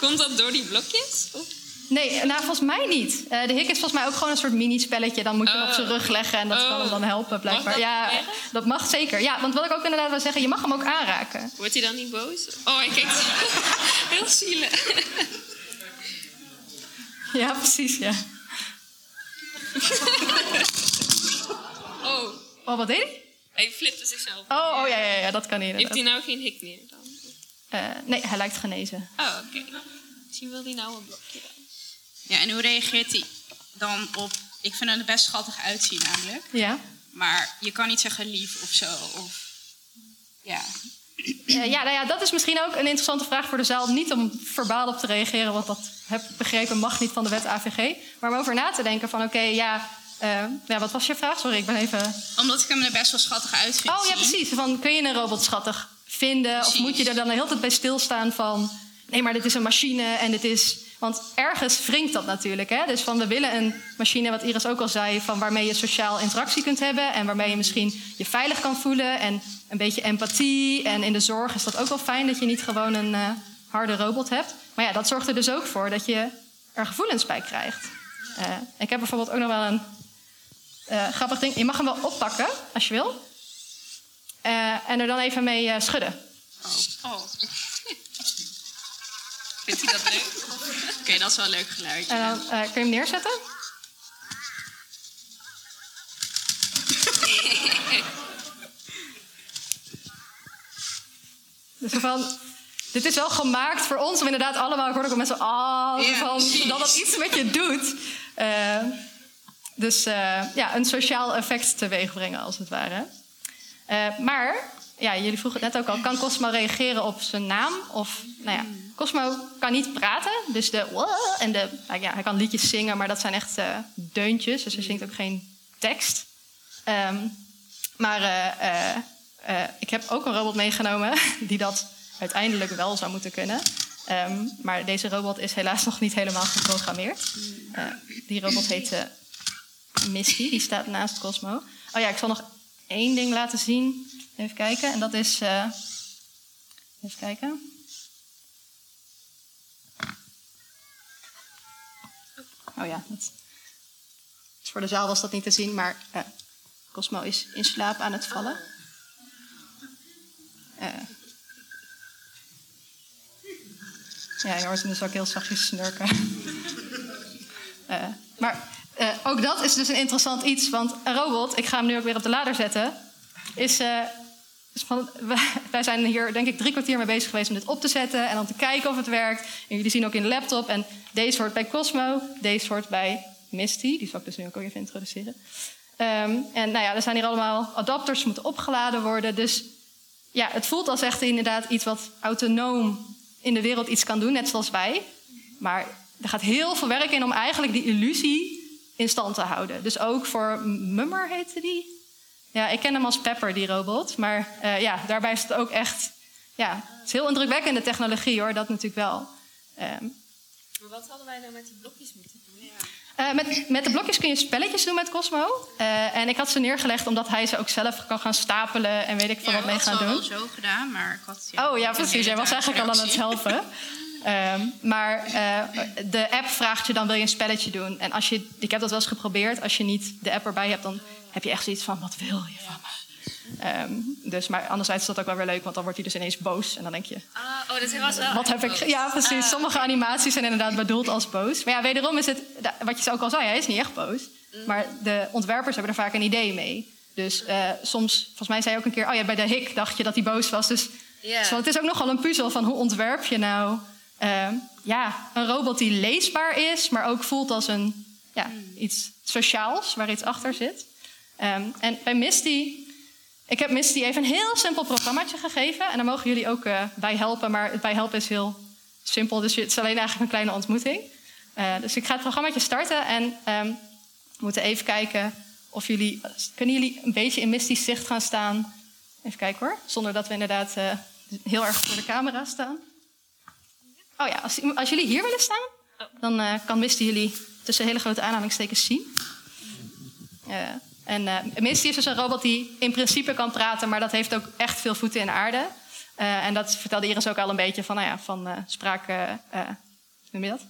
Komt dat door die blokjes? Of? Nee, nou volgens mij niet. Eh, de hik is volgens mij ook gewoon een soort mini-spelletje. Dan moet je hem op zijn rug leggen en dat kan hem dan helpen, blijkbaar. dat ja, dat mag zeker. Ja, want wat ik ook inderdaad wil zeggen, je mag hem ook aanraken. Wordt hij dan niet boos? Oh, hij kijkt heel zielig. Ja, precies, ja. Oh, Oh, wat deed hij? hij flipte zichzelf. Oh, oh ja, ja, ja, dat kan hij Heeft hij nou geen hik meer dan? Eh, nee, hij lijkt genezen. Oh, oké. Misschien wil hij nou een blokje dan. Ja, en hoe reageert hij dan op... Ik vind hem er best schattig uitzien namelijk. Ja. Maar je kan niet zeggen lief of zo. Of, ja. Eh, ja, nou ja, dat is misschien ook een interessante vraag voor de zaal. Niet om verbaal op te reageren, want dat heb ik begrepen mag niet van de wet AVG. Maar om over na te denken van oké, ja, eh, ja, wat was je vraag? Sorry, ik ben even... Omdat ik hem er best wel schattig uit vind Oh ja, precies. Van, kun je een robot schattig vinden? Of moet je er dan de hele tijd bij stilstaan van... nee, maar dit is een machine en dit is... Want ergens wringt dat natuurlijk. Hè? Dus van we willen een machine, wat Iris ook al zei... Van waarmee je sociaal interactie kunt hebben... en waarmee je misschien je veilig kan voelen... en een beetje empathie. En in de zorg is dat ook wel fijn... dat je niet gewoon een eh, harde robot hebt. Maar ja, dat zorgt er dus ook voor dat je er gevoelens bij krijgt. Eh, ik heb bijvoorbeeld ook nog wel een eh, grappig ding. Je mag hem wel oppakken, als je wil. Eh, en er dan even mee eh, schudden. Oh. Vindt hij dat leuk? Oké, dat is wel een leuk geluidje. En dan eh, kun je hem neerzetten. Dus van, dit is wel gemaakt voor ons om inderdaad allemaal, ik hoor ook al mensen, ah, van, dat het iets met je doet. Dus ja, een sociaal effect teweeg brengen, als het ware. Eh, maar, ja, jullie vroegen het net ook al, kan Cosmo reageren op zijn naam? Of, nou ja, Cosmo kan niet praten, dus de en de, nou ja, hij kan liedjes zingen, maar dat zijn echt eh, deuntjes, dus hij zingt ook geen tekst. Ehm, maar eh, ik heb ook een robot meegenomen die dat uiteindelijk wel zou moeten kunnen. Ehm, maar deze robot is helaas nog niet helemaal geprogrammeerd. Die robot heet Misty, die staat naast Cosmo. Oh ja, ik zal nog één ding laten zien. Even kijken, en dat is. eh, even kijken. Oh ja, dat. Voor de zaal was dat niet te zien, maar eh, Cosmo is in slaap aan het vallen. Eh. ja, je hoort hem dus ook heel zachtjes snurken. Maar eh, ook dat is dus een interessant iets, want een robot, ik ga hem nu ook weer op de lader zetten, is. eh, wij- zijn hier denk ik drie kwartier mee bezig geweest om dit op te zetten en dan te kijken of het werkt. En jullie zien ook in de laptop. En deze hoort bij Cosmo, deze hoort bij Misty. Die zal ik dus nu ook even introduceren. Ehm, en nou ja, er zijn hier allemaal adapters, moeten opgeladen worden. Dus ja, het voelt als echt inderdaad iets wat autonoom in de wereld iets kan doen, net zoals wij. Maar er gaat heel veel werk in om eigenlijk die illusie in stand te houden. Dus ook voor Mummer heette die. Ja, ik ken hem als Pepper, die robot. Maar eh, ja, daarbij is het ook echt... Ja, het is heel indrukwekkende technologie hoor, dat natuurlijk wel. Ehm, Maar wat hadden wij nou met die blokjes moeten doen? eh, met, met de blokjes kun je spelletjes doen met Cosmo. Eh, en ik had ze neergelegd omdat hij ze ook zelf kan gaan stapelen en weet ik veel Ja, wat mee ik had gaan het doen. wel zo gedaan, maar ik had... Oh ja, precies. Jij was eigenlijk al aan het helpen. Ehm, maar eh, de app vraagt je dan wil je een spelletje doen. En als je, ik heb dat wel eens geprobeerd. Als je niet de app erbij hebt, dan heb je echt zoiets van wat wil je van me? Ehm, dus, maar anderzijds is dat ook wel weer leuk, want dan wordt hij dus ineens boos. En dan denk je, Ah, oh, dat was wel wat heb ik... Ja, precies. Sommige animaties zijn inderdaad bedoeld als boos. Maar ja, wederom is het... Wat je ook al zei, hij is niet echt boos. Maar de ontwerpers hebben er vaak een idee mee. Dus eh, soms, volgens mij zei je ook een keer... Oh ja, bij de hik dacht je dat hij boos was. Dus, Ja. dus het is ook nogal een puzzel van hoe ontwerp je nou... eh, ja, een robot die leesbaar is, maar ook voelt als een, ja, iets sociaals... waar iets achter zit. Ehm, en bij Misty... Ik heb Misty even een heel simpel programmaatje gegeven. En daar mogen jullie ook eh, bij helpen. Maar het bij helpen is heel simpel. Dus het is alleen eigenlijk een kleine ontmoeting. Eh, dus ik ga het programmaatje starten. En ehm, we moeten even kijken of jullie... Kunnen jullie een beetje in Misty's zicht gaan staan? Even kijken hoor. Zonder dat we inderdaad eh, heel erg voor de camera staan. Oh ja, als, als jullie hier willen staan... dan eh, kan Misty jullie tussen hele grote aanhalingstekens zien. Eh, en eh, Misty is dus een robot die in principe kan praten, maar dat heeft ook echt veel voeten in de aarde. En dat vertelde Iris ook al een beetje van, nou ja, van spraak, noem je dat?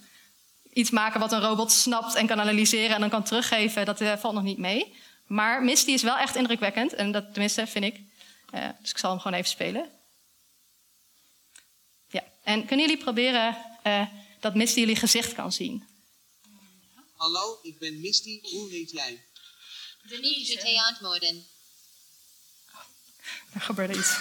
Iets maken wat een robot snapt en kan analyseren en dan kan teruggeven, dat valt nog niet mee. Maar Misty is wel echt indrukwekkend, en dat tenminste vind ik. Dus ik zal hem gewoon even spelen. Ja, en kunnen jullie proberen eh, dat Misty jullie gezicht kan zien? Hallo, ik ben Misty. Hoe heet jij? Denise antwoorden. Er gebeurde iets.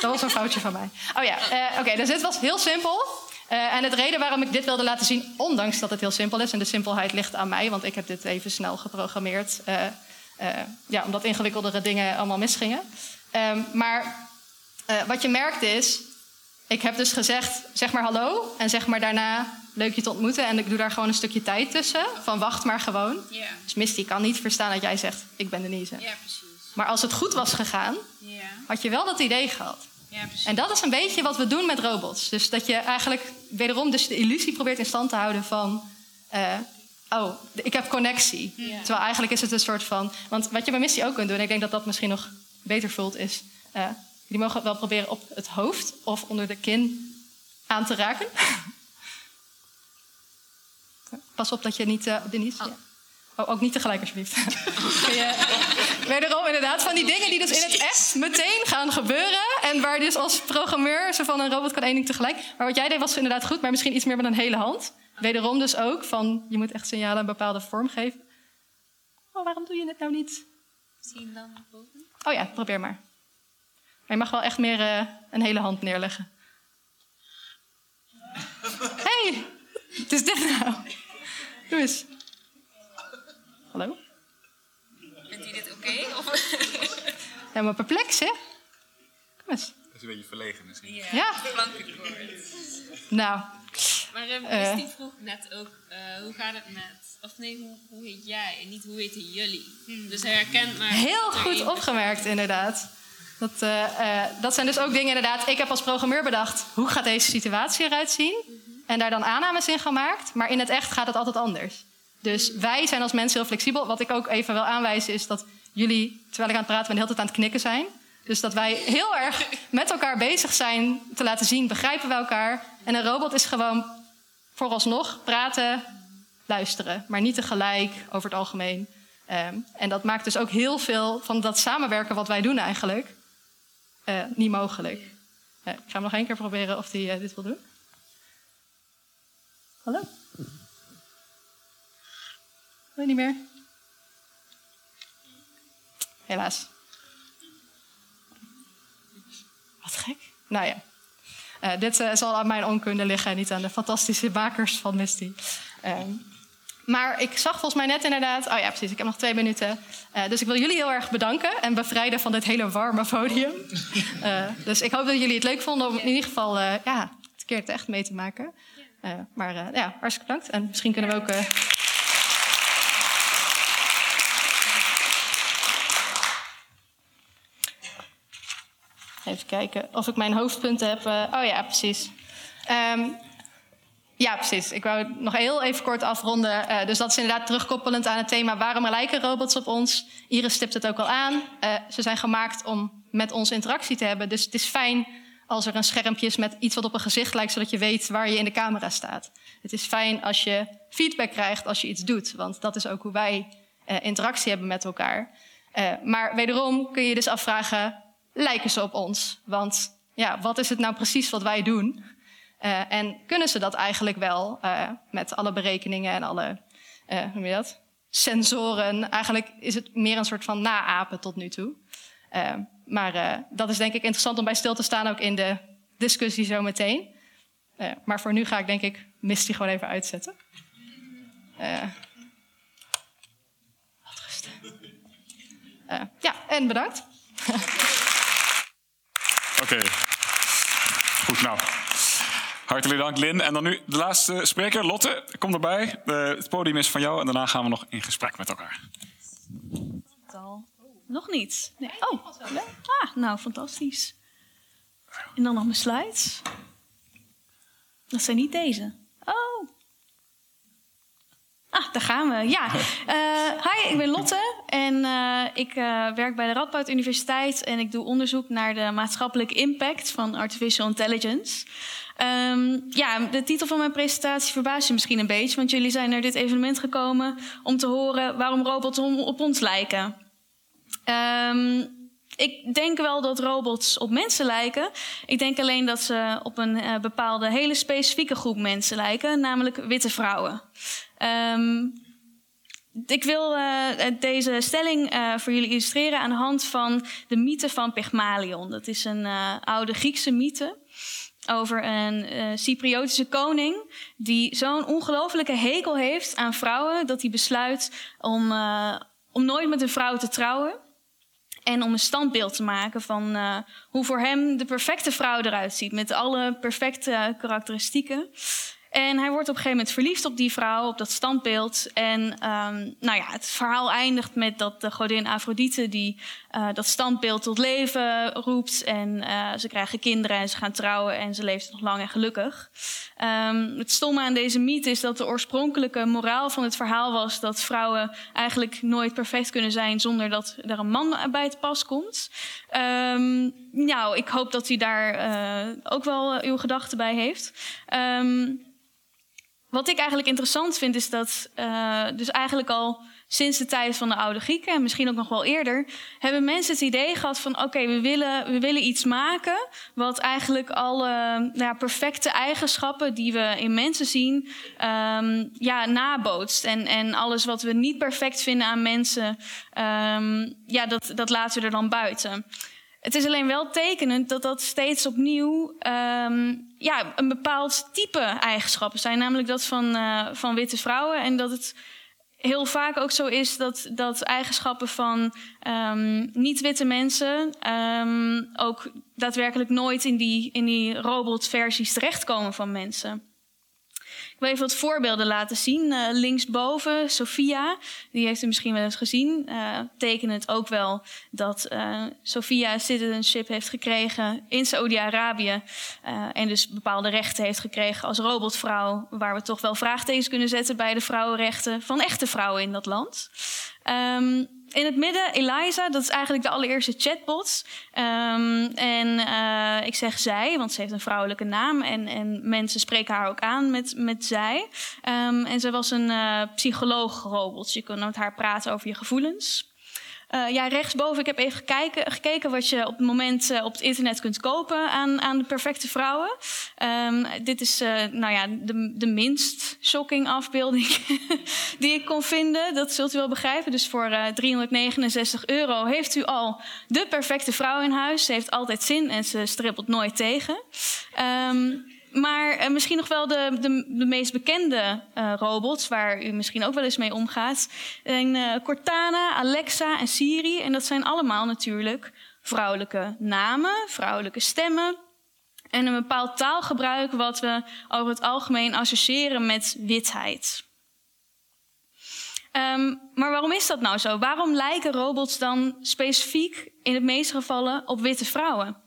Dat was een foutje van mij. Oh ja, eh, oké, dus dit was heel simpel. Eh, en het reden waarom ik dit wilde laten zien, ondanks dat het heel simpel is, en de simpelheid ligt aan mij, want ik heb dit even snel geprogrammeerd, eh, eh, ja, omdat ingewikkeldere dingen allemaal misgingen. Ehm, maar eh, wat je merkt is, ik heb dus gezegd, zeg maar hallo, en zeg maar daarna leuk je te ontmoeten. En ik doe daar gewoon een stukje tijd tussen, van wacht maar gewoon. Ja, Dus Misty kan niet verstaan dat jij zegt, ik ben Denise. ja precies. Maar als het goed was gegaan, had je wel dat idee gehad. ja precies. En dat is een beetje wat we doen met robots. Dus dat je eigenlijk wederom dus de illusie probeert in stand te houden van... eh, oh, ik heb connectie. Terwijl eigenlijk is het een soort van... Want wat je bij Missie ook kunt doen, en ik denk dat dat misschien nog beter voelt, is... eh jullie mogen wel proberen op het hoofd of onder de kin aan te raken. Pas op dat je niet... eh Denise, ja. Oh, ook niet tegelijk alsjeblieft. Kun je, wederom inderdaad van die dingen die dus in het echt meteen gaan gebeuren. En waar dus als programmeur zo van een robot kan één ding tegelijk. Maar wat jij deed was inderdaad goed, maar misschien iets meer met een hele hand. wederom dus ook van je moet echt signalen een bepaalde vorm geven. Oh, waarom doe je het nou niet? Misschien dan boven? Oh ja, probeer maar. Maar je mag wel echt meer eh, een hele hand neerleggen. hey, het is dit nou. Doe eens. Hallo? Vindt u dit oké? Of... Ja, maar perplex, hè? Kom eens. Dat is een beetje verlegen misschien. Ja. Nou, Maar uh, Eh. Misty vroeg net ook, eh, hoe gaat het met... Of nee, hoe, hoe heet jij en niet hoe heten jullie? Dus hij herkent maar... heel goed opgemerkt, inderdaad. Dat, eh, eh, dat zijn dus ook dingen, inderdaad. Ik heb als programmeur bedacht, hoe gaat deze situatie eruit zien? En daar dan aannames in gemaakt. Maar in het echt gaat het altijd anders. Dus wij zijn als mensen heel flexibel. Wat ik ook even wil aanwijzen is dat jullie, terwijl ik aan het praten ben, de hele tijd aan het knikken zijn. Dus dat wij heel erg met elkaar bezig zijn te laten zien, begrijpen we elkaar. En een robot is gewoon vooralsnog praten, luisteren. Maar niet tegelijk, over het algemeen. Ehm, en dat maakt dus ook heel veel van dat samenwerken wat wij doen eigenlijk eh, niet mogelijk. Eh, ik ga hem nog één keer proberen of hij dit wil doen. Hallo? Wil je niet meer? Helaas. Wat gek. Nou ja. Eh, dit eh, zal aan mijn onkunde liggen en niet aan de fantastische makers van Misty. Ehm, maar ik zag volgens mij net inderdaad. Oh ja, precies. Ik heb nog twee minuten. Eh, dus ik wil jullie heel erg bedanken en bevrijden van dit hele warme podium. Eh, dus ik hoop dat jullie het leuk vonden om in ieder geval eh, ja, het keer het echt mee te maken. Maar ja, hartstikke bedankt. En misschien kunnen we ook. Even kijken of ik mijn hoofdpunten heb. oh ja, precies. Ehm, ja, precies. Ik wou nog heel even kort afronden. Eh, dus dat is inderdaad terugkoppelend aan het thema... waarom lijken robots op ons? Iris stipt het ook al aan. Eh, ze zijn gemaakt om met ons interactie te hebben. Dus het is fijn als er een schermpje is met iets wat op een gezicht lijkt... zodat je weet waar je in de camera staat. Het is fijn als je feedback krijgt als je iets doet. Want dat is ook hoe wij eh, interactie hebben met elkaar. Maar wederom kun je dus afvragen... lijken ze op ons? Want ja, wat is het nou precies wat wij doen... Uh, en kunnen ze dat eigenlijk wel uh, met alle berekeningen en alle uh, hoe dat? sensoren? Eigenlijk is het meer een soort van naapen tot nu toe. maar dat is denk ik interessant om bij stil te staan, ook in de discussie zo meteen. maar voor nu ga ik denk ik Misty gewoon even uitzetten. wat ja, en bedankt. Oké. Goed, nou. Hartelijk dank, Lin. En dan nu de laatste spreker, Lotte. Kom erbij. Uh, het podium is van jou en daarna gaan we nog in gesprek met elkaar. Nog niet. Nee. Oh, ah, nou, fantastisch. En dan nog mijn slides. Dat zijn niet deze. Oh. Ah, daar gaan we. Ja. Uh, hi, ik ben Lotte en uh, ik uh, werk bij de Radboud Universiteit en ik doe onderzoek naar de maatschappelijke impact van artificial intelligence. Um, ja, de titel van mijn presentatie verbaast je misschien een beetje, want jullie zijn naar dit evenement gekomen om te horen waarom robots op ons lijken. Um, ik denk wel dat robots op mensen lijken. Ik denk alleen dat ze op een bepaalde hele specifieke groep mensen lijken, namelijk witte vrouwen. Um, ik wil uh, deze stelling uh, voor jullie illustreren aan de hand van de mythe van Pygmalion. Dat is een uh, oude Griekse mythe over een Cypriotische koning die zo'n ongelofelijke hekel heeft aan vrouwen dat hij besluit om, om nooit met een vrouw te trouwen. En om een standbeeld te maken van hoe voor hem de perfecte vrouw eruit ziet. Met alle perfecte karakteristieken. En hij wordt op een gegeven moment verliefd op die vrouw, op dat standbeeld. En um, nou ja, het verhaal eindigt met dat de godin Afrodite die uh, dat standbeeld tot leven roept. En uh, ze krijgen kinderen en ze gaan trouwen en ze leeft nog lang en gelukkig. Um, het stomme aan deze mythe is dat de oorspronkelijke moraal van het verhaal was dat vrouwen eigenlijk nooit perfect kunnen zijn zonder dat er een man bij te pas komt. Um, nou, ik hoop dat u daar uh, ook wel uw gedachten bij heeft. Wat ik eigenlijk interessant vind is dat uh, dus eigenlijk al sinds de tijd van de oude Grieken en misschien ook nog wel eerder, hebben mensen het idee gehad van oké, we, willen, we willen iets maken wat eigenlijk alle nou ja, perfecte eigenschappen die we in mensen zien, um, ja, nabootst. En, en alles wat we niet perfect vinden aan mensen, um, ja, dat, dat laten we er dan buiten. Het is alleen wel tekenend dat dat steeds opnieuw um, ja, een bepaald type eigenschappen zijn, namelijk dat van, uh, van witte vrouwen. En dat het heel vaak ook zo is dat, dat eigenschappen van um, niet-witte mensen um, ook daadwerkelijk nooit in die, in die robotversies terechtkomen van mensen. Wil even wat voorbeelden laten zien. Uh, linksboven, Sophia, die heeft u misschien wel eens gezien. Uh, het ook wel dat uh, Sophia citizenship heeft gekregen in Saoedi-Arabië. en dus bepaalde rechten heeft gekregen als robotvrouw. Waar we toch wel vraagtekens kunnen zetten bij de vrouwenrechten van echte vrouwen in dat land. Um, in het midden Eliza, dat is eigenlijk de allereerste chatbot. Um, en uh, ik zeg zij, want ze heeft een vrouwelijke naam en, en mensen spreken haar ook aan met, met zij. Um, en ze was een uh, psycholoog-robot. Je kon met haar praten over je gevoelens. Uh, ja, rechtsboven, ik heb even gekeken, gekeken wat je op het moment uh, op het internet kunt kopen aan, aan de perfecte vrouwen. Um, dit is uh, nou ja, de, de minst shocking afbeelding die ik kon vinden. Dat zult u wel begrijpen. Dus voor 369 euro heeft u al de perfecte vrouw in huis. Ze heeft altijd zin en ze strippelt nooit tegen. Um, maar uh, misschien nog wel de, de, de meest bekende uh, robots, waar u misschien ook wel eens mee omgaat, zijn uh, Cortana, Alexa en Siri. En dat zijn allemaal natuurlijk vrouwelijke namen, vrouwelijke stemmen. En een bepaald taalgebruik wat we over het algemeen associëren met witheid. Um, maar waarom is dat nou zo? Waarom lijken robots dan specifiek in de meeste gevallen op witte vrouwen?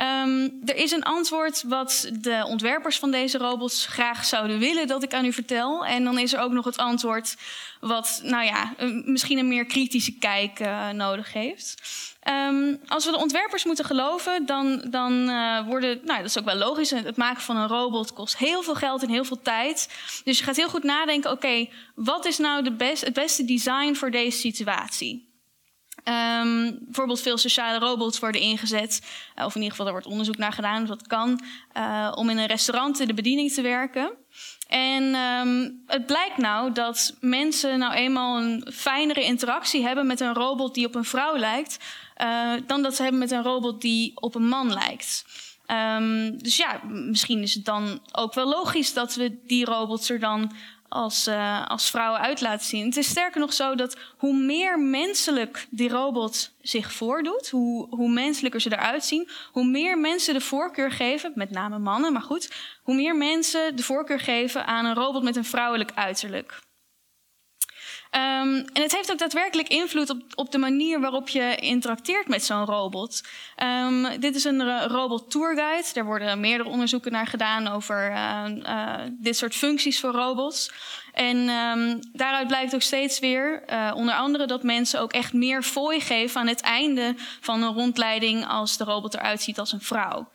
Um, er is een antwoord wat de ontwerpers van deze robots graag zouden willen dat ik aan u vertel. En dan is er ook nog het antwoord wat, nou ja, misschien een meer kritische kijk uh, nodig heeft. Um, als we de ontwerpers moeten geloven, dan, dan uh, worden, nou dat is ook wel logisch, het maken van een robot kost heel veel geld en heel veel tijd. Dus je gaat heel goed nadenken, oké, wat is nou de best, het beste design voor deze situatie? Um, bijvoorbeeld veel sociale robots worden ingezet, uh, of in ieder geval er wordt onderzoek naar gedaan of dat kan, uh, om in een restaurant in de bediening te werken. En um, het blijkt nou dat mensen nou eenmaal een fijnere interactie hebben met een robot die op een vrouw lijkt, uh, dan dat ze hebben met een robot die op een man lijkt. Um, dus ja, misschien is het dan ook wel logisch dat we die robots er dan als, uh, als vrouwen uit laten zien. Het is sterker nog zo dat hoe meer menselijk die robot zich voordoet, hoe, hoe menselijker ze eruit zien, hoe meer mensen de voorkeur geven, met name mannen, maar goed, hoe meer mensen de voorkeur geven aan een robot met een vrouwelijk uiterlijk. Um, en het heeft ook daadwerkelijk invloed op, op de manier waarop je interacteert met zo'n robot. Um, dit is een robot tourguide. Daar worden meerdere onderzoeken naar gedaan over uh, uh, dit soort functies voor robots. En um, daaruit blijkt ook steeds weer, onder andere, dat mensen ook echt meer fooi geven aan het einde van een rondleiding als de robot eruit ziet als een vrouw.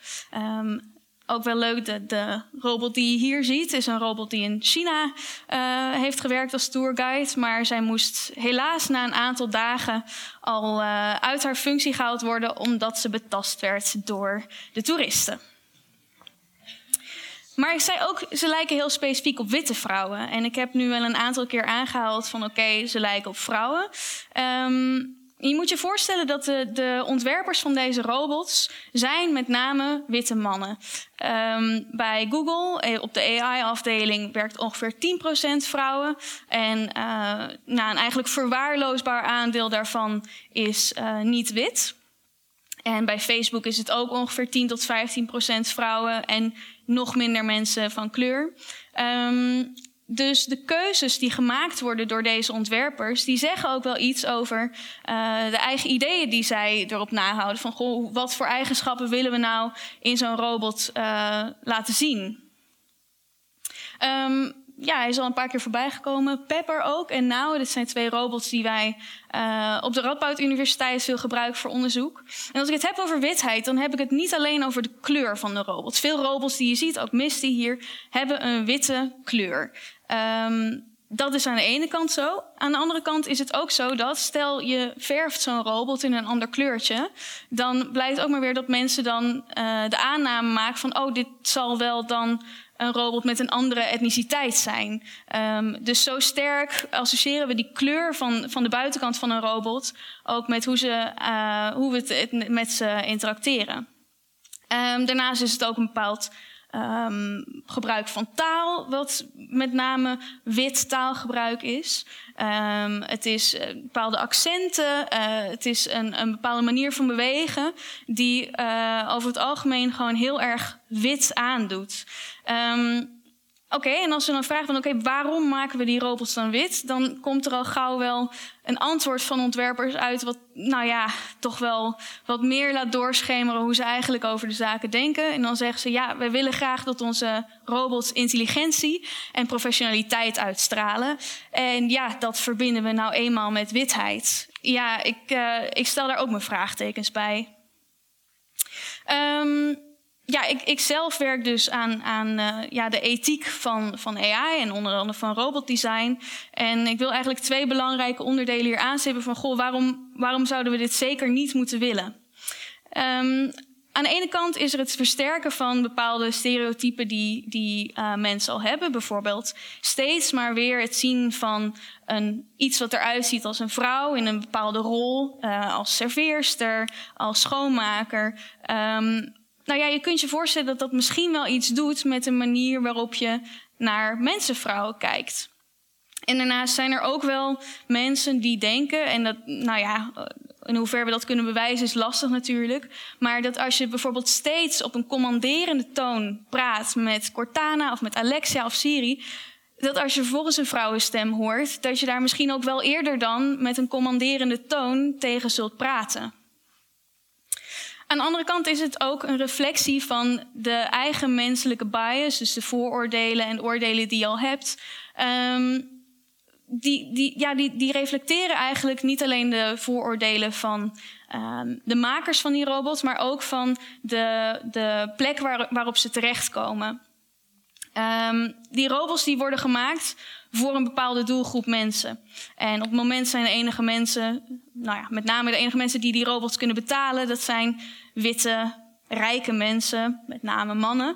Ook wel leuk, de, de, robot die je hier ziet is een robot die in China uh, heeft gewerkt als tourguide. Maar zij moest helaas na een aantal dagen al uh, uit haar functie gehaald worden omdat ze betast werd door de toeristen. Maar ik zei ook, ze lijken heel specifiek op witte vrouwen. En ik heb nu wel een aantal keer aangehaald van oké, ze lijken op vrouwen. Um, je moet je voorstellen dat de, de, ontwerpers van deze robots zijn met name witte mannen. Um, bij Google, eh, op de AI-afdeling, werkt ongeveer 10% vrouwen. En uh, nou, een eigenlijk verwaarloosbaar aandeel daarvan is uh, niet wit. En bij Facebook is het ook ongeveer 10 tot 15 procent vrouwen en nog minder mensen van kleur. Um, dus de keuzes die gemaakt worden door deze ontwerpers, die zeggen ook wel iets over uh, de eigen ideeën die zij erop nahouden. Van goh, wat voor eigenschappen willen we nou in zo'n robot uh, laten zien? Um, ja, hij is al een paar keer voorbij gekomen. Pepper ook en Now. Dit zijn twee robots die wij uh, op de Radboud Universiteit veel gebruiken voor onderzoek. En als ik het heb over witheid, dan heb ik het niet alleen over de kleur van de robots. Veel robots die je ziet, ook Misty hier, hebben een witte kleur. Um, dat is aan de ene kant zo. Aan de andere kant is het ook zo dat, stel je verft zo'n robot in een ander kleurtje, dan blijkt ook maar weer dat mensen dan uh, de aanname maken van, oh, dit zal wel dan een robot met een andere etniciteit zijn. Um, dus zo sterk associëren we die kleur van, van de buitenkant van een robot ook met hoe, ze, uh, hoe we het met ze interacteren. Um, daarnaast is het ook een bepaald um, gebruik van taal, wat met name wit taalgebruik is. Um, het is uh, bepaalde accenten, uh, het is een, een, bepaalde manier van bewegen die uh, over het algemeen gewoon heel erg wit aandoet. Um, Oké, en als we dan vragen van oké, waarom maken we die robots dan wit? Dan komt er al gauw wel een antwoord van ontwerpers uit wat, nou ja, toch wel wat meer laat doorschemeren hoe ze eigenlijk over de zaken denken. En dan zeggen ze ja, wij willen graag dat onze robots intelligentie en professionaliteit uitstralen. En ja, dat verbinden we nou eenmaal met witheid. Ja, ik, uh, ik stel daar ook mijn vraagtekens bij. Um, ja, ik, ik zelf werk dus aan, aan uh, ja, de ethiek van, van AI en onder andere van robotdesign. En ik wil eigenlijk twee belangrijke onderdelen hier aanstippen van, goh, waarom, waarom zouden we dit zeker niet moeten willen? Um, aan de ene kant is er het versterken van bepaalde stereotypen die, die uh, mensen al hebben. Bijvoorbeeld steeds maar weer het zien van een, iets wat eruit ziet als een vrouw in een bepaalde rol. Uh, als serveerster, als schoonmaker. Um, nou ja, je kunt je voorstellen dat dat misschien wel iets doet met de manier waarop je naar mensenvrouwen kijkt. En daarnaast zijn er ook wel mensen die denken, en dat, nou ja, in hoeverre we dat kunnen bewijzen is lastig natuurlijk. Maar dat als je bijvoorbeeld steeds op een commanderende toon praat met Cortana of met Alexia of Siri, dat als je vervolgens een vrouwenstem hoort, dat je daar misschien ook wel eerder dan met een commanderende toon tegen zult praten. Aan de andere kant is het ook een reflectie van de eigen menselijke bias, dus de vooroordelen en oordelen die je al hebt. Um, die, die, ja, die, die reflecteren eigenlijk niet alleen de vooroordelen van um, de makers van die robots, maar ook van de, de plek waar, waarop ze terechtkomen. Um, die robots die worden gemaakt voor een bepaalde doelgroep mensen. En op het moment zijn de enige mensen, nou ja, met name de enige mensen die die robots kunnen betalen, dat zijn witte, rijke mensen, met name mannen.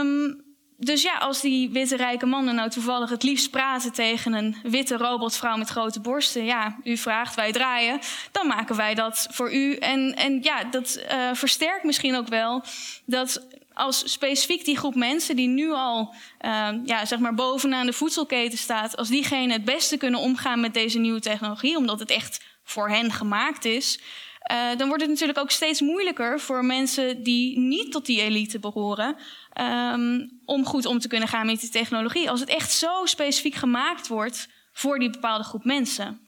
Um, dus ja, als die witte rijke mannen nou toevallig het liefst praten tegen een witte robotvrouw met grote borsten, ja, u vraagt, wij draaien, dan maken wij dat voor u. En, en ja, dat uh, versterkt misschien ook wel dat als specifiek die groep mensen die nu al uh, ja, zeg maar bovenaan de voedselketen staat, als diegene het beste kunnen omgaan met deze nieuwe technologie, omdat het echt voor hen gemaakt is, uh, dan wordt het natuurlijk ook steeds moeilijker voor mensen die niet tot die elite behoren, um, om goed om te kunnen gaan met die technologie. Als het echt zo specifiek gemaakt wordt voor die bepaalde groep mensen.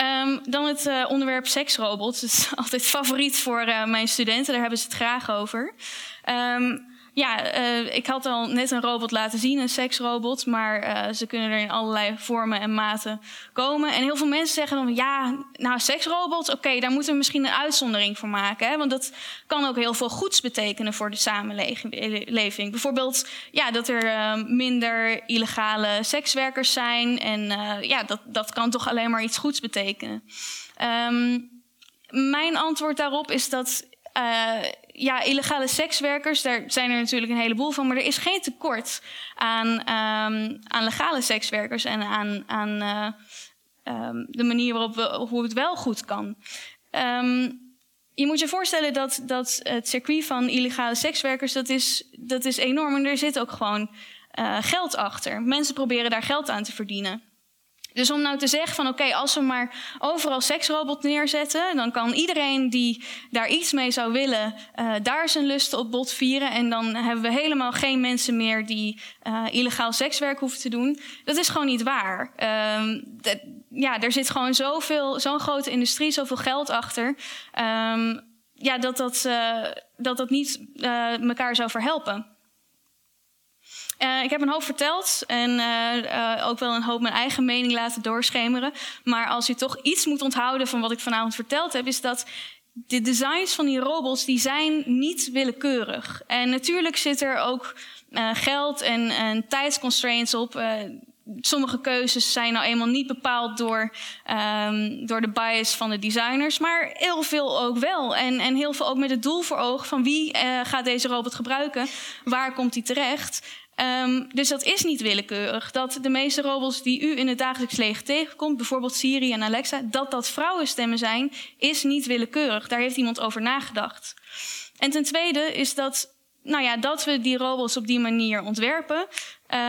Um, dan het uh, onderwerp seksrobots. Dat is altijd favoriet voor uh, mijn studenten. Daar hebben ze het graag over. Um, ja, uh, ik had al net een robot laten zien, een seksrobot. Maar uh, ze kunnen er in allerlei vormen en maten komen. En heel veel mensen zeggen dan, ja, nou, seksrobots, oké, daar moeten we misschien een uitzondering voor maken. Hè? Want dat kan ook heel veel goeds betekenen voor de samenleving. Bijvoorbeeld, ja, dat er uh, minder illegale sekswerkers zijn. En ja, dat, dat kan toch alleen maar iets goeds betekenen. Um, mijn antwoord daarop is dat ja, illegale sekswerkers, daar zijn er natuurlijk een heleboel van, maar er is geen tekort aan, um, aan legale sekswerkers en aan, aan uh, um, de manier waarop we, hoe het wel goed kan. Um, je moet je voorstellen dat, dat het circuit van illegale sekswerkers, dat is, dat is enorm. En er zit ook gewoon uh, geld achter. Mensen proberen daar geld aan te verdienen. Dus om nou te zeggen van oké, als we maar overal seksrobot neerzetten, dan kan iedereen die daar iets mee zou willen, uh, daar zijn lusten op bot vieren. En dan hebben we helemaal geen mensen meer die uh, illegaal sekswerk hoeven te doen. Dat is gewoon niet waar. De, ja, er zit gewoon zoveel, zo'n grote industrie, zoveel geld achter. Um, ja, dat dat, uh, dat, dat niet elkaar zou verhelpen. Uh, ik heb een hoop verteld en uh, uh, ook wel een hoop mijn eigen mening laten doorschemeren. Maar als je toch iets moet onthouden van wat ik vanavond verteld heb, is dat de designs van die robots die zijn niet willekeurig. En natuurlijk zit er ook geld en, en tijdsconstraints op. sommige keuzes zijn nou eenmaal niet bepaald door, um, door de bias van de designers, maar heel veel ook wel. En, en heel veel ook met het doel voor ogen van wie gaat deze robot gebruiken, waar komt hij terecht. Um, dus dat is niet willekeurig. Dat de meeste robots die u in het dagelijks leven tegenkomt, bijvoorbeeld Siri en Alexa, dat dat vrouwenstemmen zijn, is niet willekeurig. Daar heeft iemand over nagedacht. En ten tweede is dat, nou ja, dat we die robots op die manier ontwerpen,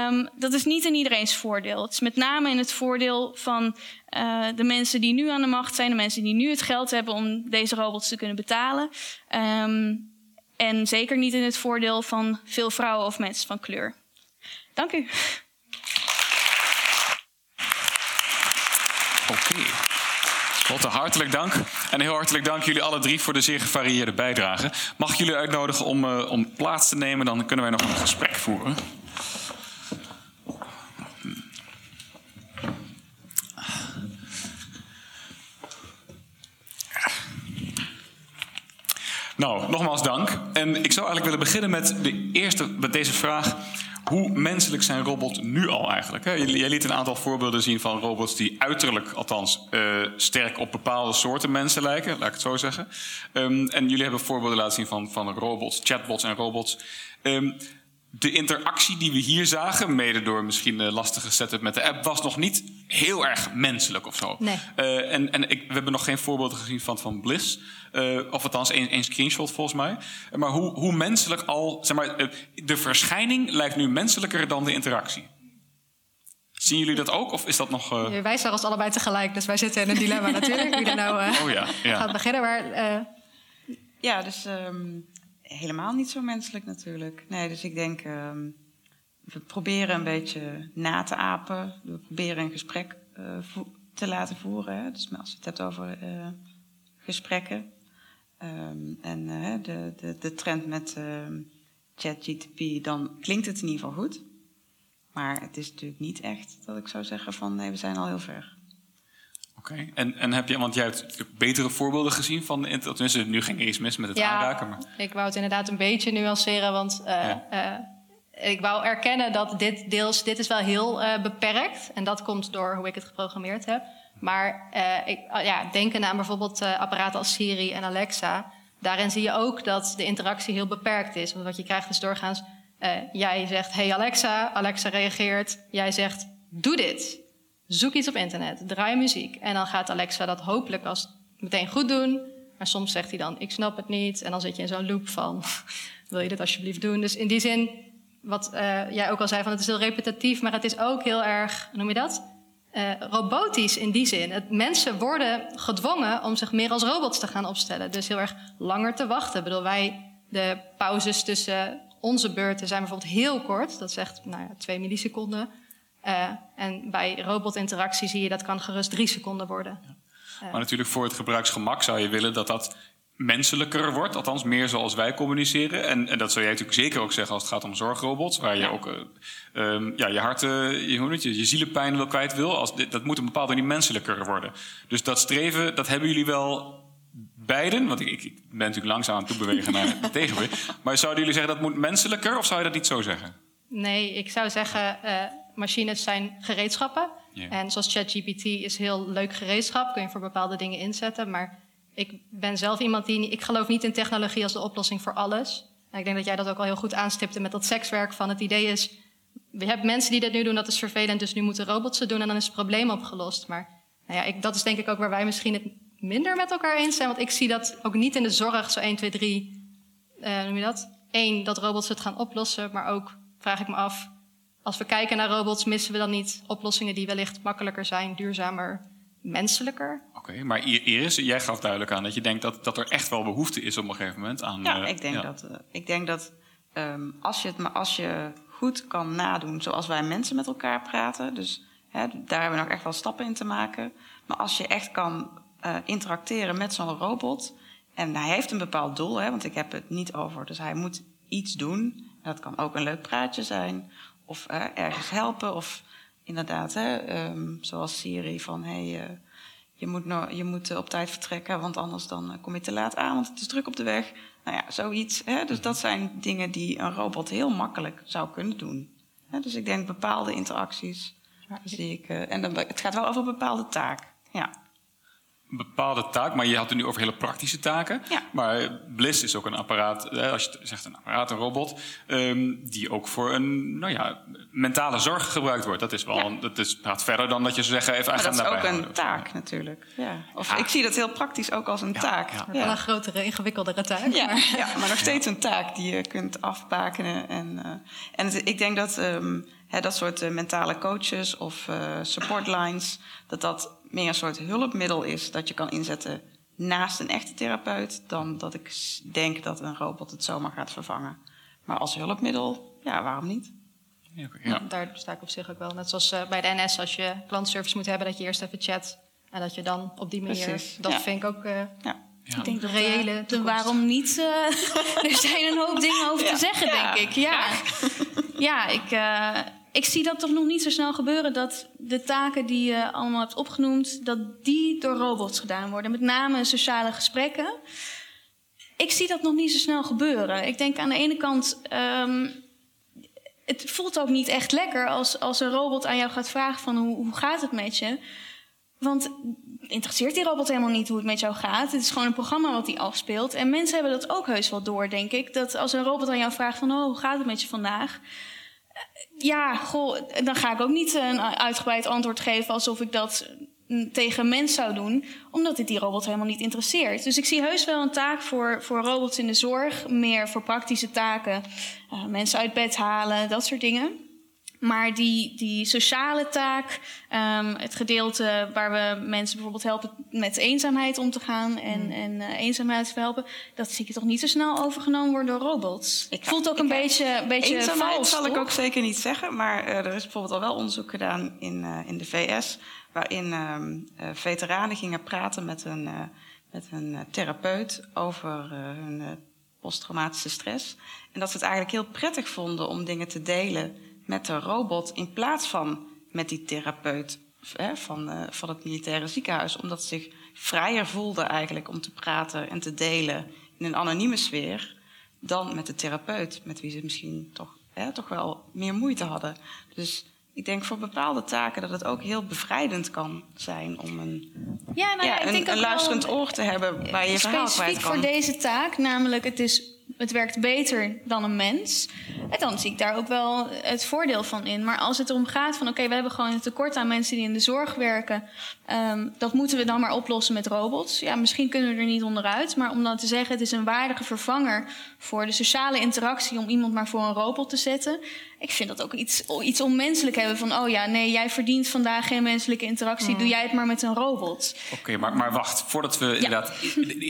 um, dat is niet in iedereen's voordeel. Het is met name in het voordeel van uh, de mensen die nu aan de macht zijn, de mensen die nu het geld hebben om deze robots te kunnen betalen. Um, en zeker niet in het voordeel van veel vrouwen of mensen van kleur. Dank u. Oké. Okay. Lotte, hartelijk dank. En heel hartelijk dank jullie alle drie voor de zeer gevarieerde bijdrage. Mag ik jullie uitnodigen om, uh, om plaats te nemen? Dan kunnen wij nog een gesprek voeren. Nou, nogmaals dank. En ik zou eigenlijk willen beginnen met, de eerste, met deze vraag. Hoe menselijk zijn robots nu al eigenlijk? Jij liet een aantal voorbeelden zien van robots die uiterlijk, althans, uh, sterk op bepaalde soorten mensen lijken, laat ik het zo zeggen. Um, en jullie hebben voorbeelden laten zien van, van robots, chatbots en robots. Um, de interactie die we hier zagen, mede door misschien een lastige setup met de app, was nog niet heel erg menselijk of zo. Nee. Uh, en en ik, we hebben nog geen voorbeelden gezien van, van Bliss. Uh, of althans, één, één screenshot volgens mij. Maar hoe, hoe menselijk al, zeg maar, de verschijning lijkt nu menselijker dan de interactie. Zien jullie dat ook, of is dat nog... Uh... Wij zijn als allebei tegelijk, dus wij zitten in een dilemma natuurlijk. Wie er nou oh, ja, ja. gaat beginnen, maar... Ja, dus... Um helemaal niet zo menselijk natuurlijk. Nee, dus ik denk, uh, we proberen een beetje na te apen. We proberen een gesprek uh, te laten voeren. Dus als je het hebt over uh, gesprekken. Um, en uh, de, de, de trend met ehm, ChatGTP, dan klinkt het in ieder geval goed. Maar het is natuurlijk niet echt dat ik zou zeggen van nee, we zijn al heel ver. Okay. en, en heb je, want jij hebt betere voorbeelden gezien van, tenminste nu ging er iets mis met het ja, aanraken. Maar... ik wou het inderdaad een beetje nuanceren, want uh, ja. uh, ik wou erkennen dat dit deels, dit is wel heel uh, beperkt. En dat komt door hoe ik het geprogrammeerd heb. Maar ik, ja, denken aan bijvoorbeeld apparaten als Siri en Alexa. Daarin zie je ook dat de interactie heel beperkt is. Want wat je krijgt is doorgaans, jij zegt hey Alexa, Alexa reageert. Jij zegt doe dit. Zoek iets op internet, draai muziek. En dan gaat Alexa dat hopelijk als meteen goed doen. Maar soms zegt hij dan, ik snap het niet. En dan zit je in zo'n loop van, wil je dit alsjeblieft doen? Dus in die zin, wat uh, jij ook al zei, van het is heel repetitief. Maar het is ook heel erg, noem je dat? Uh, robotisch in die zin. Het, mensen worden gedwongen om zich meer als robots te gaan opstellen. Dus heel erg langer te wachten. Ik bedoel, wij, de pauzes tussen onze beurten zijn bijvoorbeeld heel kort. Dat echt nou ja, twee milliseconden. Uh, en bij robotinteractie zie je dat kan gerust drie seconden worden. Ja. Uh, maar natuurlijk voor het gebruiksgemak zou je willen dat dat menselijker wordt. Althans, meer zoals wij communiceren. En, en dat zou jij natuurlijk zeker ook zeggen als het gaat om zorgrobots. Waar je ja. ook uh, um, ja, je hart, je, hoe je, je zielenpijn wil kwijt wil. Als, dat moet een bepaalde manier menselijker worden. Dus dat streven, dat hebben jullie wel beiden. Want ik, ik ben natuurlijk langzaam aan het toebewegen naar het tegenwicht. Maar zouden jullie zeggen dat moet menselijker? Of zou je dat niet zo zeggen? Nee, ik zou zeggen machines zijn gereedschappen. En zoals ChatGPT is heel leuk gereedschap, kun je voor bepaalde dingen inzetten. Maar ik ben zelf iemand die. Ik geloof niet in technologie als de oplossing voor alles. En ik denk dat jij dat ook al heel goed aanstipte met dat sekswerk. Van het idee is. We hebben mensen die dit nu doen, dat is vervelend, dus nu moeten robots het doen en dan is het probleem opgelost. Maar nou ja, ik, dat is denk ik ook waar wij misschien het minder met elkaar eens zijn. Want ik zie dat ook niet in de zorg, zo 1, 2, 3. Uh, noem je dat? Eén, dat robots het gaan oplossen. Maar ook vraag ik me af, als we kijken naar robots, missen we dan niet oplossingen die wellicht makkelijker zijn, duurzamer, menselijker? Oké, okay, maar Iris, jij gaf duidelijk aan dat je denkt dat, dat er echt wel behoefte is op een gegeven moment aan. Ja, uh, ik denk ja. dat, uh, ik denk dat um, als, je het, maar als je goed kan nadoen zoals wij mensen met elkaar praten, dus hè, daar hebben we nog echt wel stappen in te maken. Maar als je echt kan uh, interacteren met zo'n robot, en hij heeft een bepaald doel, hè, want ik heb het niet over, dus hij moet iets doen. Dat kan ook een leuk praatje zijn of uh, ergens helpen. Of inderdaad, hè, um, zoals Siri, van hey, uh, je moet, no je moet uh, op tijd vertrekken, want anders dan kom je te laat aan, want het is druk op de weg. Nou ja, zoiets. Hè? Dus dat zijn dingen die een robot heel makkelijk zou kunnen doen. Hè? Dus ik denk bepaalde interacties zie ik. eh, en dan, het gaat wel over een bepaalde taak. Ja. Een bepaalde taak, maar je had het nu over hele praktische taken. Maar Bliss is ook een apparaat, hè, als je zegt een apparaat, een robot, ehm, die ook voor een nou ja, mentale zorg gebruikt wordt. Dat is wel, een- dat is, gaat verder dan dat je zou zeggen even Maar dat is agenda ook een taak natuurlijk. Ja. Of ik zie dat heel praktisch ook als een taak. Maar wel een grotere, ingewikkeldere taak. Ja, maar- ja, maar nog steeds een taak die je kunt afbakenen. En, eh, en het- ik denk dat ehm, hè, dat soort eh, mentale coaches of eh support lines... dat dat meer een soort hulpmiddel is dat je kan inzetten naast een echte therapeut... dan dat ik denk dat een robot het zomaar gaat vervangen. Maar als hulpmiddel, ja, waarom niet? Ja. Daar sta ik op zich ook wel. Net zoals eh, bij de NS, als je klantservice moet hebben, dat je eerst even chat. En dat je dan op die manier. Precies, Dat ja. vind ik ook. eh, Ik denk dat reële eh, de toekomst. waarom niet. eh, er zijn een hoop dingen over Ja. te zeggen, Ja. denk ik. Ja, ja ik, eh, ik zie dat toch nog niet zo snel gebeuren dat de taken die je allemaal hebt opgenoemd, dat die door robots gedaan worden. Met name sociale gesprekken. Ik zie dat nog niet zo snel gebeuren. Ik denk aan de ene kant. ehm, het voelt ook niet echt lekker als, als een robot aan jou gaat vragen van hoe, hoe gaat het met je? Want interesseert die robot helemaal niet hoe het met jou gaat. Het is gewoon een programma wat die afspeelt. En mensen hebben dat ook heus wel door, denk ik. Dat als een robot aan jou vraagt van... oh, hoe gaat het met je vandaag? Ja, goh, dan ga ik ook niet een uitgebreid antwoord geven... alsof ik dat mm, tegen mens zou doen. Omdat het die robot helemaal niet interesseert. Dus ik zie heus wel een taak voor, voor robots in de zorg. Meer voor praktische taken. Eh, mensen uit bed halen, dat soort dingen. Maar die, die sociale taak, ehm, het gedeelte waar we mensen bijvoorbeeld helpen met eenzaamheid om te gaan en, en eh, eenzaamheid verhelpen, dat zie ik toch niet zo snel overgenomen worden door robots. Ik voelt ook een beetje, een beetje Eenzaamheid vals, zal ik ook zeker niet zeggen. Maar eh, er is bijvoorbeeld al wel onderzoek gedaan in, eh, in de VS... waarin ehm, eh, veteranen gingen praten met een, met een therapeut... over hun posttraumatische stress. En dat ze het eigenlijk heel prettig vonden om dingen te delen met de robot... in plaats van met die therapeut hè, van, eh, van het militaire ziekenhuis. Omdat ze zich vrijer voelden eigenlijk om te praten en te delen... in een anonieme sfeer dan met de therapeut, met wie ze misschien toch, hè, toch wel meer moeite hadden. Dus ik denk voor bepaalde taken dat het ook heel bevrijdend kan zijn om een, Ja, nou ja, ik een, een luisterend oor te hebben waar je verhaal kwijt specifiek kan. voor deze taak, namelijk het, is, het werkt beter dan een mens. En dan zie ik daar ook wel het voordeel van in. Maar als het erom gaat van oké, we hebben gewoon een tekort aan mensen die in de zorg werken. ehm, dat moeten we dan maar oplossen met robots. Ja, misschien kunnen we er niet onderuit. Maar om dan te zeggen, het is een waardige vervanger voor de sociale interactie om iemand maar voor een robot te zetten. Ik vind dat ook iets, iets onmenselijk hebben van oh ja, nee, jij verdient vandaag geen menselijke interactie. Mm. Doe jij het maar met een robot. Oké, maar, maar wacht. Voordat we inderdaad...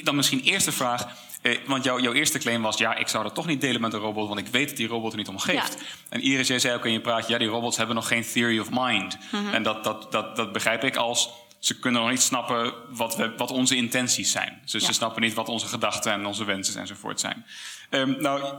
Dan misschien eerst de vraag... Eh, want jouw jouw eerste claim was... ja, ik zou dat toch niet delen met een robot... want ik weet dat die robot er niet om geeft. En Iris, jij zei ook in je praatje... ja, die robots hebben nog geen theory of mind. Mhm. En dat, dat, dat, dat begrijp ik als... ze kunnen nog niet snappen wat, we, wat onze intenties zijn. Dus ze snappen niet wat onze gedachten en onze wensen enzovoort zijn. Ehm, nou...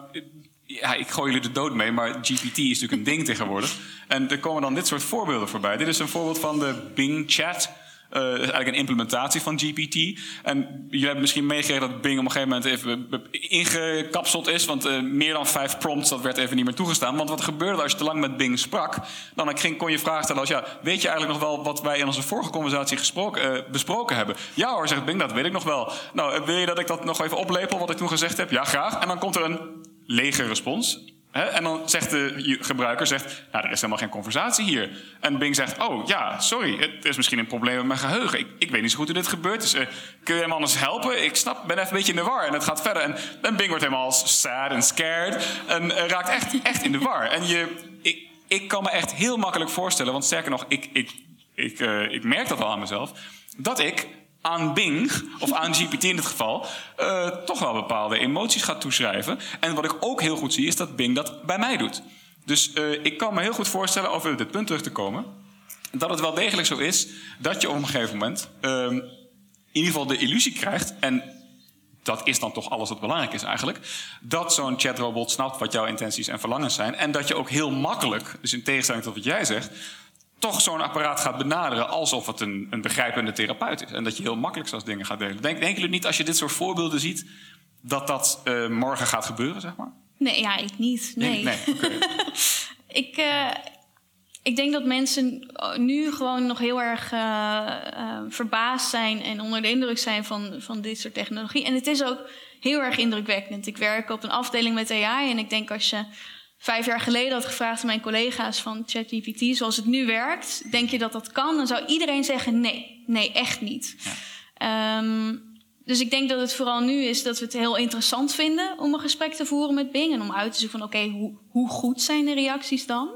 Ja, ik gooi jullie de dood mee, maar GPT is natuurlijk een ding tegenwoordig. En er komen dan dit soort voorbeelden voorbij. Dit is een voorbeeld van de Bing Chat. Eh, is eigenlijk een implementatie van GPT. En jullie hebben misschien meegekregen dat Bing op een gegeven moment even ingekapseld is. Want eh, meer dan vijf prompts, dat werd even niet meer toegestaan. Want wat gebeurde als je te lang met Bing sprak? Dan ging, kon je vragen stellen als... Ja, weet je eigenlijk nog wel wat wij in onze vorige conversatie gesproken, eh, besproken hebben? Ja hoor, zegt Bing, dat weet ik nog wel. Nou, wil je dat ik dat nog even oplepel wat ik toen gezegd heb? Ja, graag. En dan komt er een lege respons. En dan zegt de gebruiker, zegt, nou, er is helemaal geen conversatie hier. En Bing zegt, oh ja, sorry, het is misschien een probleem met mijn geheugen. Ik, ik weet niet zo goed hoe dit gebeurt, dus eh, kun je hem anders helpen? Ik snap, ben even een beetje in de war en het gaat verder. En, Bing wordt helemaal sad en scared en eh, raakt echt, echt in de war. En je, ik, ik kan me echt heel makkelijk voorstellen, want sterker nog, ik, ik, ik, eh, ik merk dat wel aan mezelf, dat ik aan Bing, of aan GPT in dit geval, eh, toch wel bepaalde emoties gaat toeschrijven. En wat ik ook heel goed zie, is dat Bing dat bij mij doet. Dus eh, ik kan me heel goed voorstellen, over dit punt terug te komen, dat het wel degelijk zo is dat je op een gegeven moment ehm, in ieder geval de illusie krijgt, en dat is dan toch alles wat belangrijk is eigenlijk, dat zo'n chatrobot snapt wat jouw intenties en verlangens zijn. En dat je ook heel makkelijk, dus in tegenstelling tot wat jij zegt, toch zo'n apparaat gaat benaderen alsof het een, een begrijpende therapeut is. En dat je heel makkelijk zoals dingen gaat delen. Denk, denken jullie niet, als je dit soort voorbeelden ziet, dat dat eh, morgen gaat gebeuren, zeg maar? Nee, ja, ik niet. Nee. nee ik, eh, ik denk dat mensen nu gewoon nog heel erg uh, verbaasd zijn en onder de indruk zijn van, van dit soort technologie. En het is ook heel erg indrukwekkend. Ik werk op een afdeling met AI en ik denk als je vijf jaar geleden had gevraagd aan mijn collega's van ChatGPT zoals het nu werkt, denk je dat dat kan? Dan zou iedereen zeggen nee, nee, echt niet. Ja. Um, dus ik denk dat het vooral nu is dat we het heel interessant vinden om een gesprek te voeren met Bing. En om uit te zoeken van oké, okay, hoe, hoe goed zijn de reacties dan?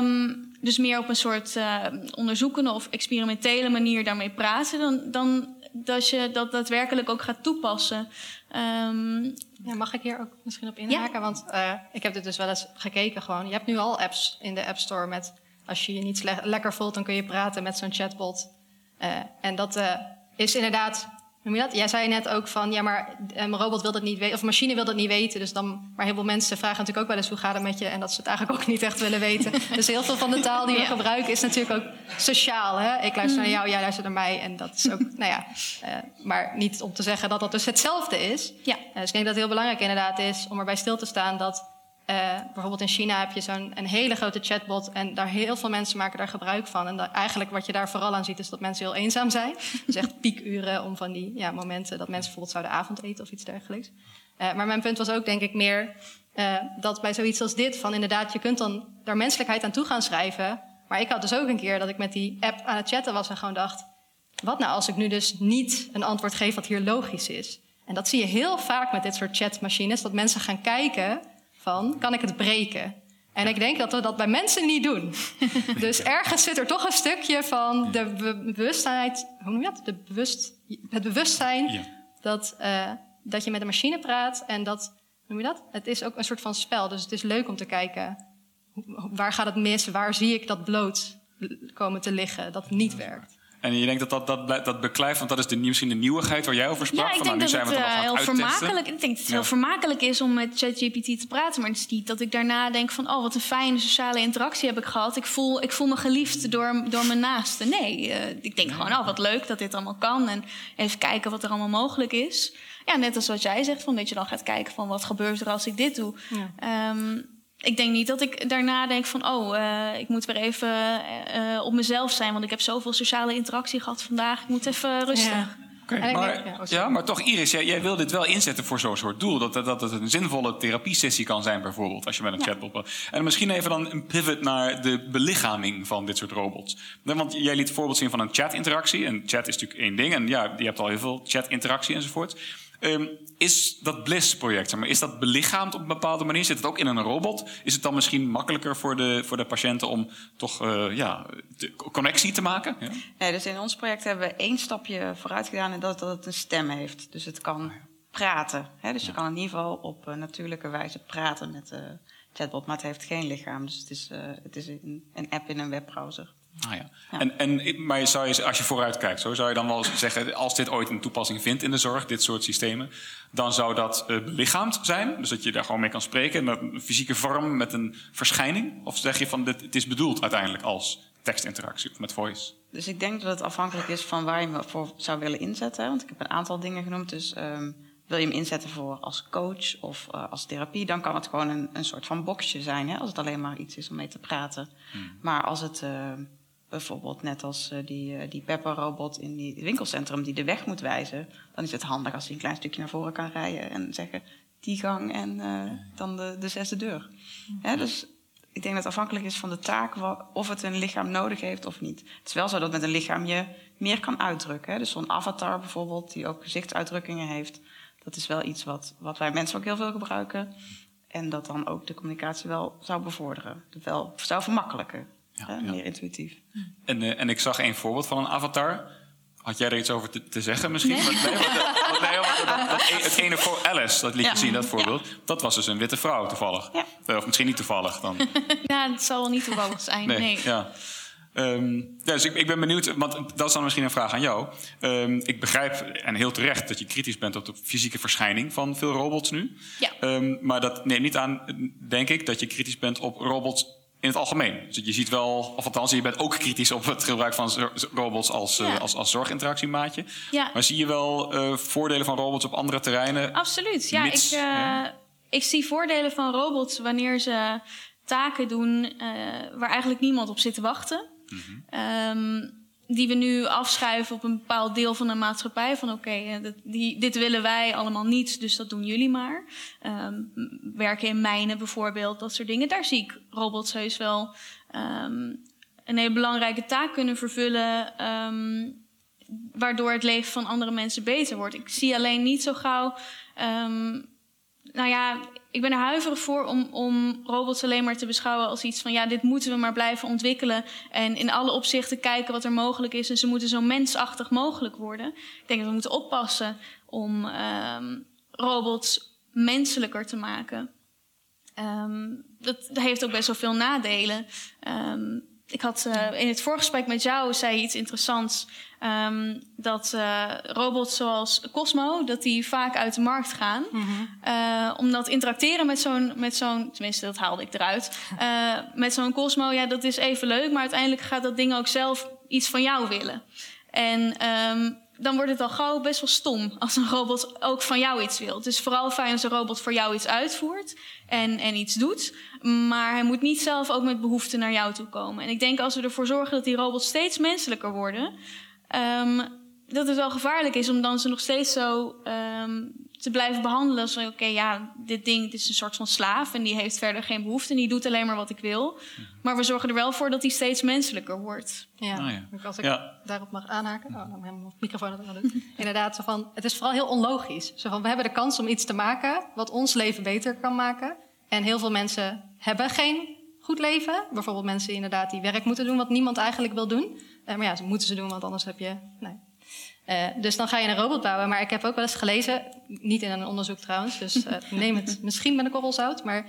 Um, dus meer op een soort uh, onderzoekende of experimentele manier daarmee praten, dan, dan dat je dat daadwerkelijk ook gaat toepassen. Um, ja, mag ik hier ook misschien op inhaken? Ja. Want uh, ik heb dit dus wel eens gekeken gewoon. Je hebt nu al apps in de App Store met... als je je niet lekker voelt, dan kun je praten met zo'n chatbot. Uh, en dat uh, is inderdaad noem je dat? Jij zei net ook van, ja, maar een robot wil dat niet weten, of een machine wil dat niet weten. Dus dan, maar heel veel mensen vragen natuurlijk ook wel eens hoe gaat het met je, en dat ze het eigenlijk ook niet echt willen weten. dus heel veel van de taal die we gebruiken is natuurlijk ook sociaal. Hè? Ik luister naar jou, jij luistert naar mij, en dat is ook, nou ja, uh, maar niet om te zeggen dat dat dus hetzelfde is. Ja. Uh, dus ik denk dat het heel belangrijk inderdaad is om erbij stil te staan dat uh, bijvoorbeeld in China heb je zo'n een hele grote chatbot en daar heel veel mensen maken daar gebruik van. En eigenlijk wat je daar vooral aan ziet is dat mensen heel eenzaam zijn. dus echt piekuren om van die ja, momenten dat mensen bijvoorbeeld zouden avondeten of iets dergelijks. Uh, maar mijn punt was ook denk ik meer uh, dat bij zoiets als dit van inderdaad je kunt dan daar menselijkheid aan toe gaan schrijven. Maar ik had dus ook een keer dat ik met die app aan het chatten was en gewoon dacht, wat nou als ik nu dus niet een antwoord geef wat hier logisch is? En dat zie je heel vaak met dit soort chatmachines, dat mensen gaan kijken van, kan ik het breken? En ik denk dat we dat bij mensen niet doen. dus ergens zit er toch een stukje van de bewustheid, hoe noem je dat? De bewust, het bewustzijn ja. dat, uh, dat je met een machine praat en dat, noem je dat? Het is ook een soort van spel. Dus het is leuk om te kijken, waar gaat het mis? Waar zie ik dat bloot komen te liggen, dat niet werkt? En je denkt dat dat, dat, dat beklijft, want dat is de, misschien de nieuwigheid waar jij over sprak. Ja, ik van, denk nou, dat nu zijn het uh, het heel vermakelijk, ik denk dat het heel vermakelijk is om met ChatGPT te praten. Maar het is niet dat ik daarna denk van... oh, wat een fijne sociale interactie heb ik gehad. Ik voel, ik voel me geliefd door, door mijn naasten. Nee, uh, ik denk gewoon, oh, wat leuk dat dit allemaal kan. En even kijken wat er allemaal mogelijk is. Ja, net als wat jij zegt, van dat je dan gaat kijken van... wat gebeurt er als ik dit doe. Ja. Um, ik denk niet dat ik daarna denk van... oh, uh, ik moet weer even uh, op mezelf zijn... want ik heb zoveel sociale interactie gehad vandaag. Ik moet even rustig. Ja. Okay, maar, ja, maar toch, Iris, jij, jij, wil dit wel inzetten voor zo'n soort doel. Dat, dat het een zinvolle therapiesessie kan zijn, bijvoorbeeld, als je met een ja. chatbot. En misschien even dan een pivot naar de belichaming van dit soort robots. Want jij liet voorbeeld zien van een chat-interactie. En chat is natuurlijk één ding. En ja, je hebt al heel veel chat-interactie enzovoort. Um, is dat Bliss-project, zeg maar, is dat belichaamd op een bepaalde manier? Zit het ook in een robot? Is het dan misschien makkelijker voor de, voor de patiënten om toch uh, ja, de connectie te maken? Ja? Nee, dus in ons project hebben we één stapje vooruit gedaan en dat, dat het een stem heeft. Dus het kan praten. Hè? Dus je kan in ieder geval op uh, natuurlijke wijze praten met de chatbot, maar het heeft geen lichaam. Dus het is, uh, het is een, een app in een webbrowser. Ah, ja. Ja. En, en, maar zou je, als je vooruit kijkt, zo, zou je dan wel zeggen... als dit ooit een toepassing vindt in de zorg, dit soort systemen... dan zou dat uh, belichaamd zijn? Dus dat je daar gewoon mee kan spreken... met een fysieke vorm, met een verschijning? Of zeg je van, dit, het is bedoeld uiteindelijk als tekstinteractie of met voice? Dus ik denk dat het afhankelijk is van waar je me voor zou willen inzetten. Want ik heb een aantal dingen genoemd, dus... Um, wil je hem inzetten voor als coach of uh, als therapie, dan kan het gewoon een, een soort van boxje zijn. Hè, als het alleen maar iets is om mee te praten. Hmm. Maar als het uh, bijvoorbeeld net als uh, die, uh, die Pepper-robot in die winkelcentrum die de weg moet wijzen, dan is het handig als hij een klein stukje naar voren kan rijden en zeggen die gang en uh, dan de, de zesde deur. Ja, dus ik denk dat het afhankelijk is van de taak of het een lichaam nodig heeft of niet. Het is wel zo dat met een lichaam je meer kan uitdrukken. Hè? Dus zo'n avatar bijvoorbeeld, die ook gezichtsuitdrukkingen heeft, dat is wel iets wat, wat wij mensen ook heel veel gebruiken. En dat dan ook de communicatie wel zou bevorderen. Wel zou vermakkelijken. Ja? Meer intuïtief. En, uh, en ik zag een voorbeeld van een avatar. Had jij er iets over te, te zeggen misschien? Nee. Maar, nee, want, want, nee, want, dat, dat, het ene voor Alice, dat liet je ja. zien, dat voorbeeld. Ja. Dat was dus een witte vrouw toevallig. Ja. Of misschien niet toevallig dan. ja, het zal wel niet toevallig zijn. Nee. nee. Ja. Um, ja, dus ik, ik, ben benieuwd, want dat is dan misschien een vraag aan jou. Um, ik begrijp, en heel terecht, dat je kritisch bent op de fysieke verschijning van veel robots nu. Ja. Um, maar dat neemt niet aan, denk ik, dat je kritisch bent op robots in het algemeen. Dus je ziet wel, of althans, je bent ook kritisch op het gebruik van robots als, ja. uh, als, als zorginteractiemaatje. Ja. Maar zie je wel uh, voordelen van robots op andere terreinen? Absoluut. Ja, mits, ik, uh, ja. ik zie voordelen van robots wanneer ze taken doen waar eigenlijk niemand op zit te wachten. Ehm, die we nu afschuiven op een bepaald deel van de maatschappij. Van oké, okay, dit willen wij allemaal niet, dus dat doen jullie maar. Um, werken in mijnen bijvoorbeeld, dat soort dingen. Daar zie ik robots heus wel um, een hele belangrijke taak kunnen vervullen. waardoor het leven van andere mensen beter wordt. Ik zie alleen niet zo gauw. nou ja, ik ben er huiverig voor om, om robots alleen maar te beschouwen als iets van ja, dit moeten we maar blijven ontwikkelen. En in alle opzichten kijken wat er mogelijk is. En ze moeten zo mensachtig mogelijk worden. Ik denk dat we moeten oppassen om um, robots menselijker te maken. Um, dat, heeft ook best wel veel nadelen. Um, ik had uh, in het voorgesprek met jou zei je iets interessants. Um, dat uh, robots zoals Cosmo, dat die vaak uit de markt gaan. Mm -hmm. uh, omdat interacteren met zo'n, met zo'n, tenminste dat haalde ik eruit. met zo'n Cosmo, ja, dat is even leuk. Maar uiteindelijk gaat dat ding ook zelf iets van jou willen. En um, dan wordt het al gauw best wel stom als een robot ook van jou iets wil. Het is vooral fijn als een robot voor jou iets uitvoert en, en iets doet. Maar hij moet niet zelf ook met behoeften naar jou toe komen. En ik denk als we ervoor zorgen dat die robots steeds menselijker worden, um, dat het wel gevaarlijk is om dan ze nog steeds zo um, te blijven behandelen. Als oké, okay, ja, dit ding dit is een soort van slaaf en die heeft verder geen behoefte en die doet alleen maar wat ik wil. Maar we zorgen er wel voor dat hij steeds menselijker wordt. Ja, oh ja. als ik ja. daarop mag aanhaken. Oh, dan mijn microfoon dat wel doen. Inderdaad, zo van, het is vooral heel onlogisch. Zo van, we hebben de kans om iets te maken wat ons leven beter kan maken. En heel veel mensen hebben geen goed leven. Bijvoorbeeld mensen inderdaad die werk moeten doen wat niemand eigenlijk wil doen. Uh, maar ja, ze moeten ze doen, want anders heb je. Nee. Uh, dus dan ga je een robot bouwen. Maar ik heb ook wel eens gelezen, niet in een onderzoek trouwens, dus uh, neem het misschien met een korrel zout. Maar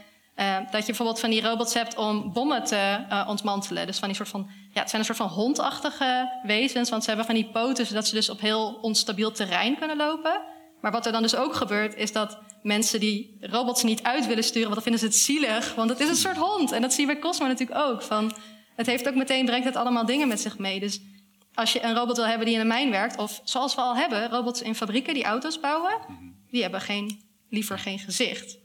dat je bijvoorbeeld van die robots hebt om bommen te ontmantelen. Dus van die soort van. Ja, het zijn een soort van hondachtige wezens, want ze hebben van die poten, zodat ze dus op heel onstabiel terrein kunnen lopen. Maar wat er dan dus ook gebeurt, is dat mensen die robots niet uit willen sturen, want dan vinden ze het zielig, want het is een soort hond. En dat zie je bij Cosmo natuurlijk ook. Van, het heeft ook meteen, brengt het allemaal dingen met zich mee. Dus als je een robot wil hebben die in een mijn werkt, of zoals we al hebben, robots in fabrieken die auto's bouwen, die hebben geen, liever geen gezicht.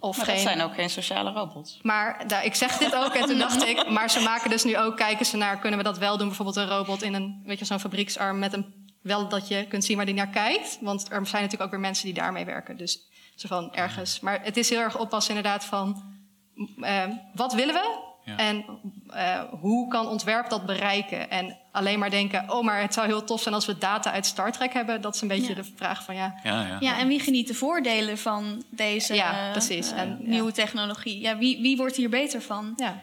Of maar geen... dat zijn ook geen sociale robots. Maar daar, ik zeg dit ook en toen dacht ik, maar ze maken dus nu ook, kijken ze naar, kunnen we dat wel doen? Bijvoorbeeld een robot in een, weet je, zo'n fabrieksarm met een wel dat je kunt zien waar die naar kijkt. Want er zijn natuurlijk ook weer mensen die daarmee werken. Dus zo van ergens. Maar het is heel erg oppassen inderdaad van... Uh, wat willen we? Ja. En uh, hoe kan ontwerp dat bereiken? En alleen maar denken, oh, maar het zou heel tof zijn als we data uit Star Trek hebben. Dat is een beetje ja. de vraag van ja. Ja, ja. ja, en wie geniet de voordelen van deze ja, precies. Uh, en, nieuwe technologie? Ja, wie, wie wordt hier beter van? Ja.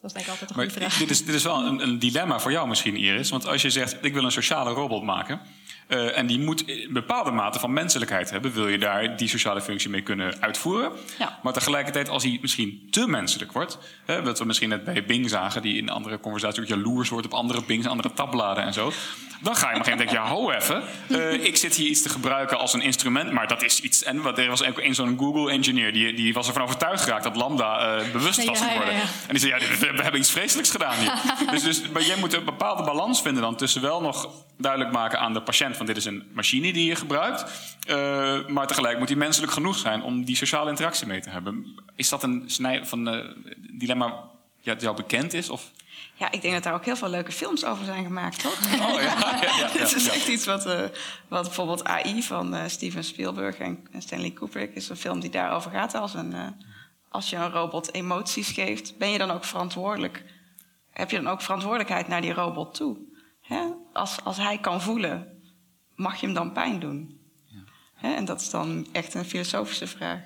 Dat is denk ik altijd een goede maar vraag. Dit is, dit is wel een, een, dilemma voor jou misschien, Iris. Want als je zegt, ik wil een sociale robot maken... Uh, en die moet een bepaalde mate van menselijkheid hebben... wil je daar die sociale functie mee kunnen uitvoeren. Ja. Maar tegelijkertijd, als hij misschien te menselijk wordt... Hè, wat we misschien net bij Bing zagen... die in een andere conversatie ook jaloers wordt op andere Bings... andere tabbladen en zo... Dan ga je maar geen denken, ja, ho even. Uh, ik zit hier iets te gebruiken als een instrument, maar dat is iets. En wat, er was ook een zo'n Google-engineer, die, die was ervan overtuigd geraakt dat Lambda uh, bewust was geworden. Ja, ja, en die zei, ja, we hebben iets vreselijks gedaan hier. dus, dus maar jij moet een bepaalde balans vinden dan tussen wel nog duidelijk maken aan de patiënt van dit is een machine die je gebruikt. Uh, maar tegelijk moet die menselijk genoeg zijn om die sociale interactie mee te hebben. Is dat een snij van dilemma dat jou bekend is? Of? Ja, ik denk dat daar ook heel veel leuke films over zijn gemaakt, toch? Oh ja, ja, ja, ja Het is echt iets wat, uh, wat bijvoorbeeld AI van uh, Steven Spielberg en Stanley Kubrick is een film die daarover gaat. Als, een, uh, als je een robot emoties geeft, ben je dan ook verantwoordelijk? Heb je dan ook verantwoordelijkheid naar die robot toe? Hè? Als, als hij kan voelen, mag je hem dan pijn doen? Hè? En dat is dan echt een filosofische vraag.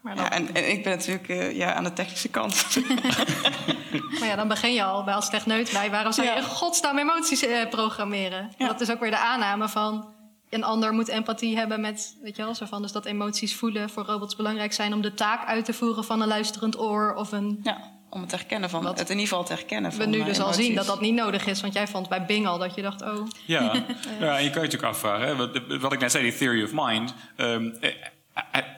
Maar ja, en, en, ik ben natuurlijk uh, ja, aan de technische kant. maar ja, dan begin je al bij als techneut bij. Waarom zou je in godsnaam emoties uh, programmeren? Ja. Dat is ook weer de aanname van... een ander moet empathie hebben met, weet je wel, zo van... dus dat emoties voelen voor robots belangrijk zijn... om de taak uit te voeren van een luisterend oor of een... Ja, om het te herkennen van, het in ieder geval te herkennen van We nu uh, dus emoties. al zien dat dat niet nodig is. Want jij vond bij Bing al dat je dacht, oh... Ja, ja en je kan je natuurlijk afvragen... Hè, wat, wat ik net zei, die theory of mind... Um,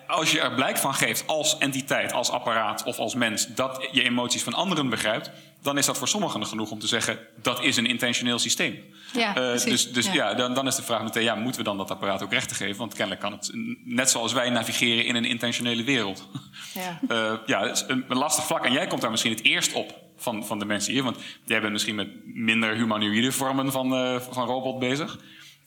als je er blijk van geeft als entiteit, als apparaat of als mens, dat je emoties van anderen begrijpt, dan is dat voor sommigen genoeg om te zeggen dat is een intentioneel systeem. Ja, Eh, dus dus Ja. ja, dan, dan is de vraag meteen, ja, moeten we dan dat apparaat ook rechten geven? Want kennelijk kan het net zoals wij navigeren in een intentionele wereld. Ja. Eh, ja, het is een, een lastig vlak. En jij komt daar misschien het eerst op van, van de mensen hier. Want jij bent misschien met minder humanoïde vormen van, eh, van robot bezig.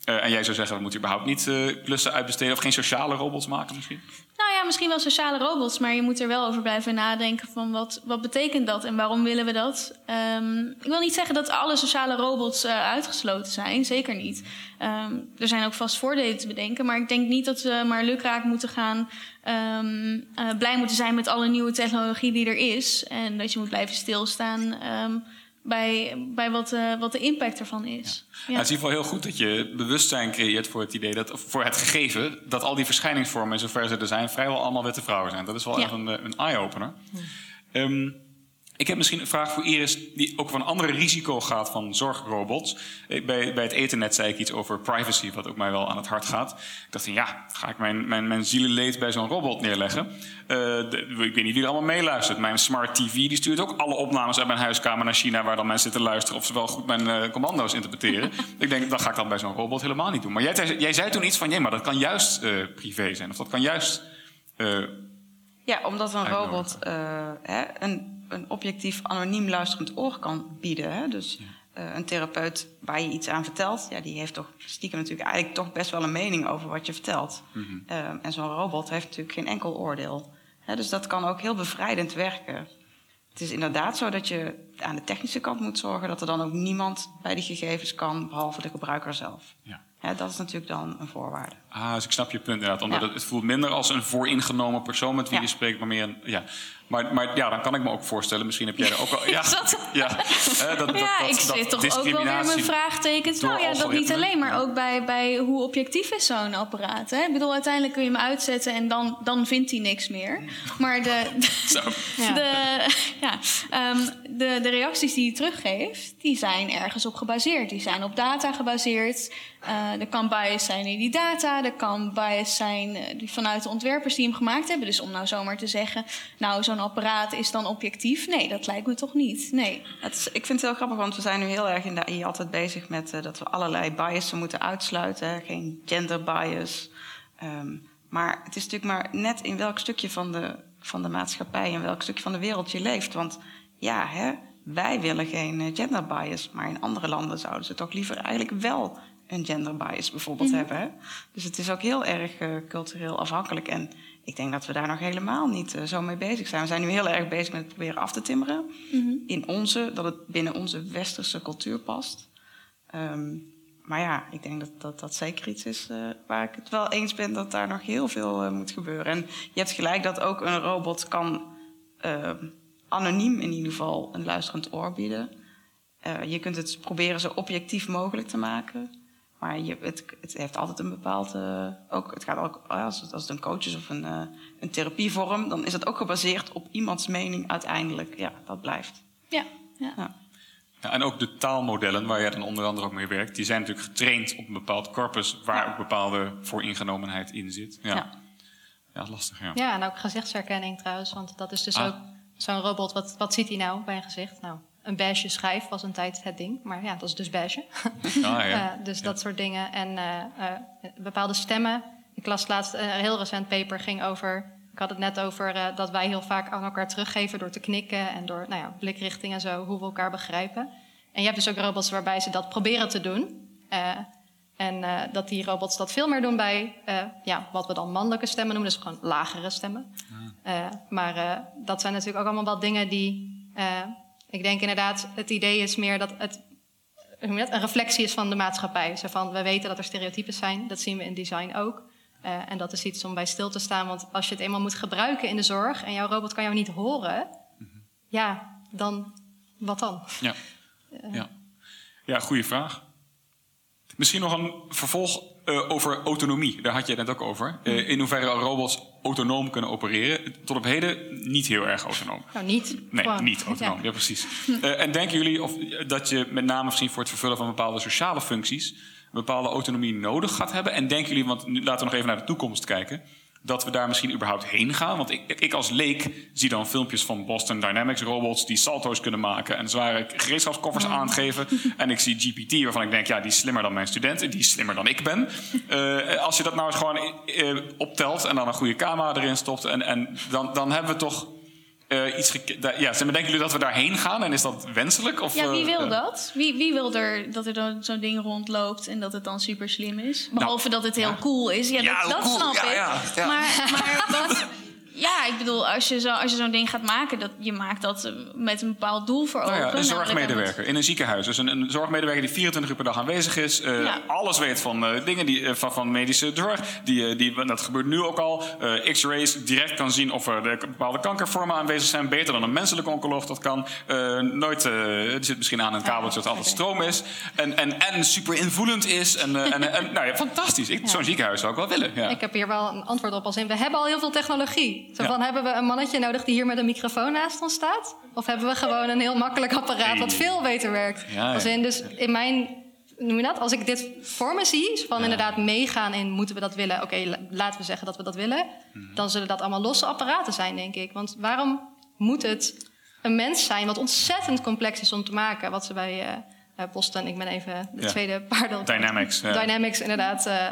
Eh, en jij zou zeggen, we moeten überhaupt niet eh, klussen uitbesteden... of geen sociale robots maken misschien? Nou ja, misschien wel sociale robots, maar je moet er wel over blijven nadenken van wat, wat betekent dat en waarom willen we dat? Ehm, ik wil niet zeggen dat alle sociale robots eh, uitgesloten zijn, zeker niet. Ehm, er zijn ook vast voordelen te bedenken, maar ik denk niet dat we maar lukraak moeten gaan ehm, eh, blij moeten zijn met alle nieuwe technologie die er is. En dat je moet blijven stilstaan bij, bij wat, eh, wat de impact ervan is. Ja, het is in ieder geval heel goed dat je bewustzijn creëert voor het idee dat, of voor het gegeven dat al die verschijningsvormen, zover ze er zijn, vrijwel allemaal witte vrouwen zijn. Dat is wel Ja. echt een, eh, een eye-opener. Ehm, ik heb misschien een vraag voor Iris, die ook over een andere risico gaat van zorgrobots. Eh, Bij, bij het ethernet zei ik iets over privacy, wat ook mij wel aan het hart gaat. Ik dacht, van, ja, ga ik mijn, mijn, mijn zielenleed bij zo'n robot neerleggen? Eh, de- ik weet niet wie er allemaal meeluistert. Mijn smart TV die stuurt ook alle opnames uit mijn huiskamer naar China... waar dan mensen zitten luisteren of ze wel goed mijn eh, commando's interpreteren. ik denk, dat ga ik dan bij zo'n robot helemaal niet doen. Maar jij, jij zei toen iets van, nee, maar dat kan juist eh, privé zijn. Of dat kan juist... eh, Ja, omdat een robot eh, hè, een, een objectief anoniem luisterend oor kan bieden. Hè? Dus eh, een therapeut waar je iets aan vertelt, ja, die heeft toch stiekem natuurlijk eigenlijk toch best wel een mening over wat je vertelt. Eh, en zo'n robot heeft natuurlijk geen enkel oordeel. Hè? Dus dat kan ook heel bevrijdend werken. Het is inderdaad zo dat je aan de technische kant moet zorgen dat er dan ook niemand bij die gegevens kan, behalve de gebruiker zelf. Ja. Dat is natuurlijk dan een voorwaarde. Ah, dus ik snap je punt inderdaad. Omdat Ja. het, het voelt minder als een vooringenomen persoon met wie Ja. je spreekt, maar meer een. Ja. Maar, maar ja, dan kan ik me ook voorstellen, misschien heb jij er ook wel. Ja, dat- ja, hè, dat, dat, ja, dat- ik dat zit toch ook wel weer mijn vraagtekens. Nou ja, dat niet alleen, maar ook bij, bij hoe objectief is zo'n apparaat. Hè? Ik bedoel, uiteindelijk kun je hem uitzetten en dan, dan vindt hij niks meer. Maar de, Zo. de, ja, ehm, de, de reacties die hij teruggeeft, die zijn ergens op gebaseerd. Die zijn op data gebaseerd. Eh, er kan bias zijn in die data. Er kan bias zijn die vanuit de ontwerpers die hem gemaakt hebben. Dus om nou zomaar te zeggen, nou zo'n apparaat is dan objectief. Nee, dat lijkt me toch niet. Nee. Het is, ik vind het heel grappig, want we zijn nu heel erg in de AI altijd bezig met eh, dat we allerlei biasen moeten uitsluiten. Geen gender bias. Ehm, maar het is natuurlijk maar net in welk stukje van de, van de maatschappij en welk stukje van de wereld je leeft. Want ja, hè, wij willen geen gender bias, maar in andere landen zouden ze toch liever eigenlijk wel een gender bias bijvoorbeeld Mhm. hebben. Dus het is ook heel erg eh, cultureel afhankelijk. En ik denk dat we daar nog helemaal niet eh, zo mee bezig zijn. We zijn nu heel erg bezig met het proberen af te timmeren. Mhm. In onze, dat het binnen onze westerse cultuur past. Ehm, maar ja, ik denk dat dat, dat zeker iets is eh, waar ik het wel eens ben dat daar nog heel veel moet gebeuren. En je hebt gelijk dat ook een robot kan eh, anoniem in ieder geval een luisterend oor bieden. Je kunt het proberen zo objectief mogelijk te maken. Maar je, het, het heeft altijd een bepaald. eh, ook, het gaat ook, als, het, als het een coach is of een, eh, een therapievorm, dan is het ook gebaseerd op iemands mening uiteindelijk. Ja, dat blijft. Ja, ja. Ja. Ja, en ook de taalmodellen, waar jij dan onder andere ook mee werkt, die zijn natuurlijk getraind op een bepaald corpus waar ook bepaalde vooringenomenheid in zit. Ja, ja. Ja. lastig. Ja. Ja, en ook gezichtsherkenning trouwens. Want dat is dus Ah. ook zo'n robot. Wat, wat ziet hij nou bij een gezicht? Nou, een beige schijf was een tijd het ding. Maar ja, dat is dus beige. Ah, ja. Eh, dus dat soort dingen. En eh, eh, bepaalde stemmen. Ik las laatst een heel recent paper ging over... Ik had het net over dat wij heel vaak aan elkaar teruggeven... door te knikken en door nou ja, blikrichting en zo... hoe we elkaar begrijpen. En je hebt dus ook robots waarbij ze dat proberen te doen. En dat die robots dat veel meer doen bij ja, wat we dan mannelijke stemmen noemen. Dus gewoon lagere stemmen. Eh, maar dat zijn natuurlijk ook allemaal wel dingen die... eh, ik denk inderdaad, het idee is meer dat het een reflectie is van de maatschappij. Zo van, we weten dat er stereotypen zijn, dat zien we in design ook. Eh, en dat is iets om bij stil te staan, want als je het eenmaal moet gebruiken in de zorg en jouw robot kan jou niet horen, ja, dan wat dan? Ja. Ja. ja, goede vraag. Misschien nog een vervolg eh, over autonomie. Daar had je het net ook over. Eh, in hoeverre robots autonoom kunnen opereren. Tot op heden niet heel erg autonoom. Nou, niet. Nee, Gewoon. niet autonoom. Ja, Ja. precies. Eh, en denken jullie of, dat je met name misschien voor het vervullen van bepaalde sociale functies... een bepaalde autonomie nodig gaat hebben? En denken jullie, want nu laten we nog even naar de toekomst kijken... dat we daar misschien überhaupt heen gaan? Want ik, ik als leek zie dan filmpjes van Boston Dynamics robots die salto's kunnen maken en zware gereedschapskoffers aangeven. En ik zie GPT waarvan ik denk, ja, die is slimmer dan mijn studenten, die is slimmer dan ik ben. Eh, als je dat nou eens gewoon eh, optelt en dan een goede camera erin stopt, en, en dan, dan hebben we toch eh, iets ja, zeg maar, denken jullie dat we daarheen gaan en is dat wenselijk? Of, Ja, wie eh, wil ja. dat? Wie, wie wil er dat er dan zo'n ding rondloopt en dat het dan super slim is? Behalve dat het heel Nou, ja. cool is. Ja, Ja, dat, dat cool. snap ik. Maar, maar wat, ja, ik bedoel, als je, zo, als je zo'n ding gaat maken, dat, je maakt dat eh, met een bepaald doel voor ogen. Nou ja, een namelijk zorgmedewerker in een ziekenhuis. Dus een, een zorgmedewerker die 24 uur per dag aanwezig is. eh, Ja. Alles weet van eh, dingen die, van, van medische zorg. Die, die, dat gebeurt nu ook al. Eh, X-rays direct kan zien of er de bepaalde kankervormen aanwezig zijn. Beter dan een menselijke oncoloog dat kan. Eh, nooit, eh, er zit misschien aan een kabeltje dat altijd stroom is. En, en, en super invoelend is. En, eh, en, en, nou ja, fantastisch. Ik- Zo'n ziekenhuis zou ik wel willen. Ja. Ik heb hier wel een antwoord op als in... we hebben al heel veel technologie. Zo Ja. van, hebben we een mannetje nodig die hier met een microfoon naast ons staat? Of hebben we gewoon een heel makkelijk apparaat wat veel beter werkt? Ja. Als in, dus in mijn... Noem je dat? Als ik dit voor me zie, van inderdaad meegaan in moeten we dat willen? Oké, la- laten we zeggen dat we dat willen. Mhm. Dan zullen dat allemaal losse apparaten zijn, denk ik. Want waarom moet het een mens zijn wat ontzettend complex is om te maken? Wat ze bij eh, eh, Boston, ik ben even de Ja. tweede paarden... Dynamics, ja. Dynamics, inderdaad. eh,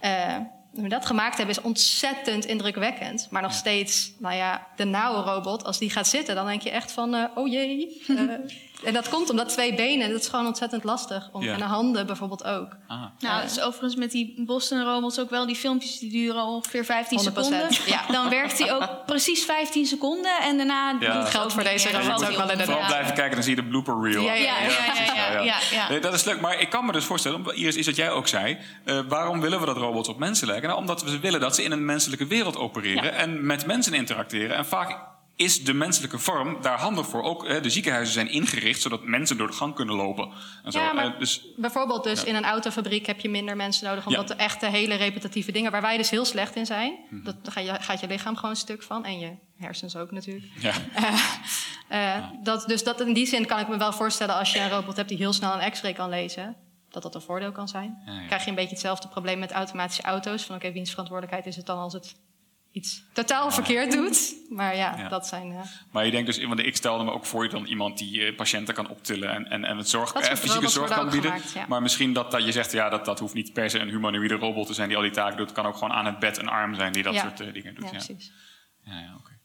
eh, hoe we dat gemaakt hebben is ontzettend indrukwekkend. Maar nog steeds, nou ja, de nauwe robot, als die gaat zitten, dan denk je echt van, eh, oh jee. Eh, en dat komt omdat twee benen, dat is gewoon ontzettend lastig. Om, Ja. En de handen bijvoorbeeld ook. Ah. Nou, dat is overigens met die Boston robots ook wel. Die filmpjes die duren ongeveer 15 100%, seconden. ja. Dan werkt hij ook precies 15 seconden en daarna Ja. doet het Geldt voor niet deze robots valt ook wel om. Vooral blijven kijken, dan zie je de blooper reel. Ja, ja, ja, dat is leuk, maar ik kan me dus voorstellen, Iris, is dat jij ook zei... eh, waarom willen we dat robots op mensen lijken? Nou, omdat we willen dat ze in een menselijke wereld opereren... Ja. en met mensen interacteren. En vaak is de menselijke vorm daar handig voor. Ook hè, de ziekenhuizen zijn ingericht... zodat mensen door de gang kunnen lopen. En zo. Ja, maar Eh, dus, bijvoorbeeld dus Ja. in een autofabriek heb je minder mensen nodig... omdat Ja. de echte hele repetitieve dingen... waar wij dus heel slecht in zijn... Mhm. dat, daar ga je, gaat je lichaam gewoon stuk van. En je hersens ook natuurlijk. ja. Eh, dat, dus dat, in die zin kan ik me wel voorstellen als je een robot hebt die heel snel een x-ray kan lezen, dat dat een voordeel kan zijn. Ja, ja. Krijg je een beetje hetzelfde probleem met automatische auto's. Van oké, wiens verantwoordelijkheid is het dan als het iets totaal verkeerd doet? Maar ja, Ja. dat zijn. eh, Maar je denkt dus, want ik stelde me ook voor dan iemand die eh, patiënten kan optillen en, en, en het zorg, Dat eh, fysieke zorg kan bieden. gemaakt, ja. Maar misschien dat, dat je zegt, ja, dat, dat hoeft niet per se een humanoïde robot te zijn die al die taken doet. Het kan ook gewoon aan het bed een arm zijn die dat Ja. soort eh, dingen doet. ja, Ja, precies. Ja, ja, oké.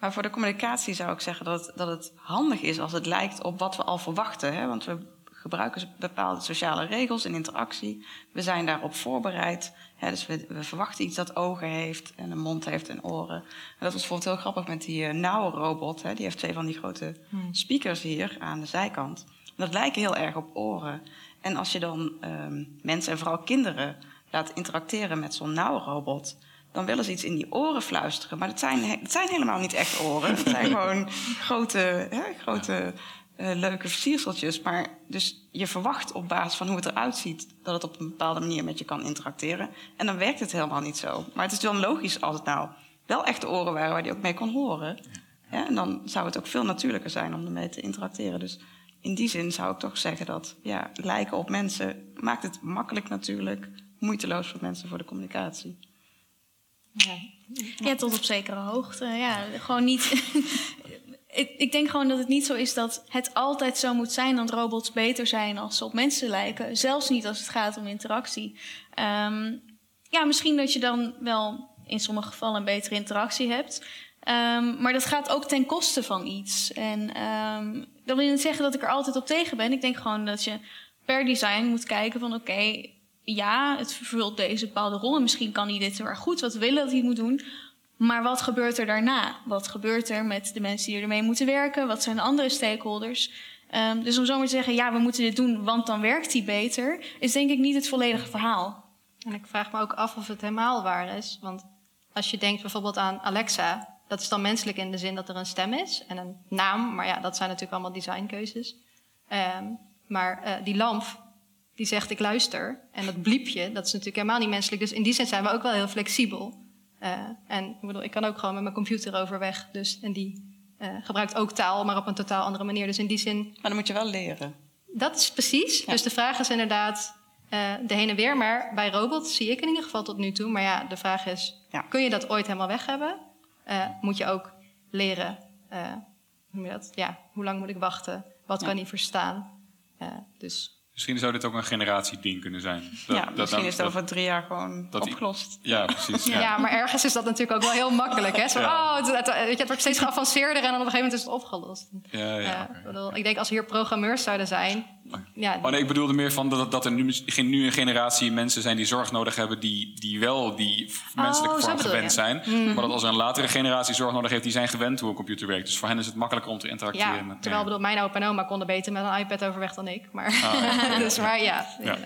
Maar voor de communicatie zou ik zeggen dat, dat het handig is als het lijkt op wat we al verwachten. Hè? Want we gebruiken bepaalde sociale regels en interactie. We zijn daarop voorbereid. Dus we, we verwachten iets dat ogen heeft en een mond heeft en oren. En dat was bijvoorbeeld heel grappig met die uh, nauwe robot. Hè? Die heeft twee van die grote Hmm. speakers hier aan de zijkant. En dat lijken heel erg op oren. En als je dan ehm, mensen en vooral kinderen laat interacteren met zo'n nauwe robot dan willen ze iets in die oren fluisteren. Maar het zijn, het zijn helemaal niet echt oren. Het zijn gewoon grote, hè, grote eh, leuke versierseltjes. Maar dus je verwacht op basis van hoe het eruit ziet... dat het op een bepaalde manier met je kan interacteren. En dan werkt het helemaal niet zo. Maar het is wel logisch als het nou wel echte oren waren... waar die ook mee kon horen. Ja, en dan zou het ook veel natuurlijker zijn om ermee te interacteren. Dus in die zin zou ik toch zeggen dat ja, lijken op mensen... maakt het makkelijk natuurlijk, moeiteloos voor mensen voor de communicatie. Ja. Ja, tot op zekere hoogte. Ja, gewoon niet. Ik, ik denk gewoon dat het niet zo is dat het altijd zo moet zijn dat robots beter zijn als ze op mensen lijken. Zelfs niet als het gaat om interactie. Ehm, ja, misschien dat je dan wel in sommige gevallen een betere interactie hebt. Ehm, maar dat gaat ook ten koste van iets. En ehm, dat wil niet zeggen dat ik er altijd op tegen ben. Ik denk gewoon dat je per design moet kijken van oké, ja, het vervult deze bepaalde rol. En misschien kan hij dit heel erg goed, wat we willen dat hij moet doen. Maar wat gebeurt er daarna? Wat gebeurt er met de mensen die ermee moeten werken? Wat zijn de andere stakeholders? Um, dus om zo maar te zeggen, ja, we moeten dit doen, want dan werkt hij beter, is denk ik niet het volledige verhaal. En ik vraag me ook af of het helemaal waar is. Want als je denkt bijvoorbeeld aan Alexa, dat is dan menselijk in de zin dat er een stem is en een naam. Maar ja, dat zijn natuurlijk allemaal designkeuzes. Um, maar uh, die lamp, die zegt ik luister. En dat bliepje, dat is natuurlijk helemaal niet menselijk. Dus in die zin zijn we ook wel heel flexibel. Uh, en ik bedoel, ik kan ook gewoon met mijn computer overweg. Dus, en die uh, gebruikt ook taal, maar op een totaal andere manier. Dus in die zin. Maar dan moet je wel leren. Dat is precies. Ja. Dus de vraag is inderdaad. eh, de heen en weer. Maar bij robots zie ik in ieder geval tot nu toe. Maar ja, de vraag is, kun je dat ooit helemaal weg hebben? Eh, moet je ook leren, eh, hoe dat? Ja, hoe lang moet ik wachten? Wat Ja. kan hij verstaan? Eh, dus Misschien zou dit ook een generatieding kunnen zijn. Dat- ja, dat misschien dan- is het over drie jaar gewoon opgelost. Ja, precies. ja. Ja. maar ergens is dat natuurlijk ook wel heel makkelijk. Hè? Zo, Ja. oh, het, het- weet je, het wordt steeds geavanceerder en dan op een gegeven moment is het opgelost. Ja, ja, ik, bedoel, ik denk als hier programmeurs zouden zijn... Ja, Oh nee, ik bedoelde meer van dat, dat er nu, nu een generatie mensen zijn die zorg nodig hebben, die, die wel die menselijke Oh, vorm gewend je. zijn. Mhm. Maar dat als er een latere generatie zorg nodig heeft, die zijn gewend hoe een computer werkt. Dus voor hen is het makkelijker om te interacteren. ja, met, terwijl ik bedoel, mijn opa en oma konden beter met een iPad overweg dan ik. Maar, Ah, ja. dus, maar ja, Ja.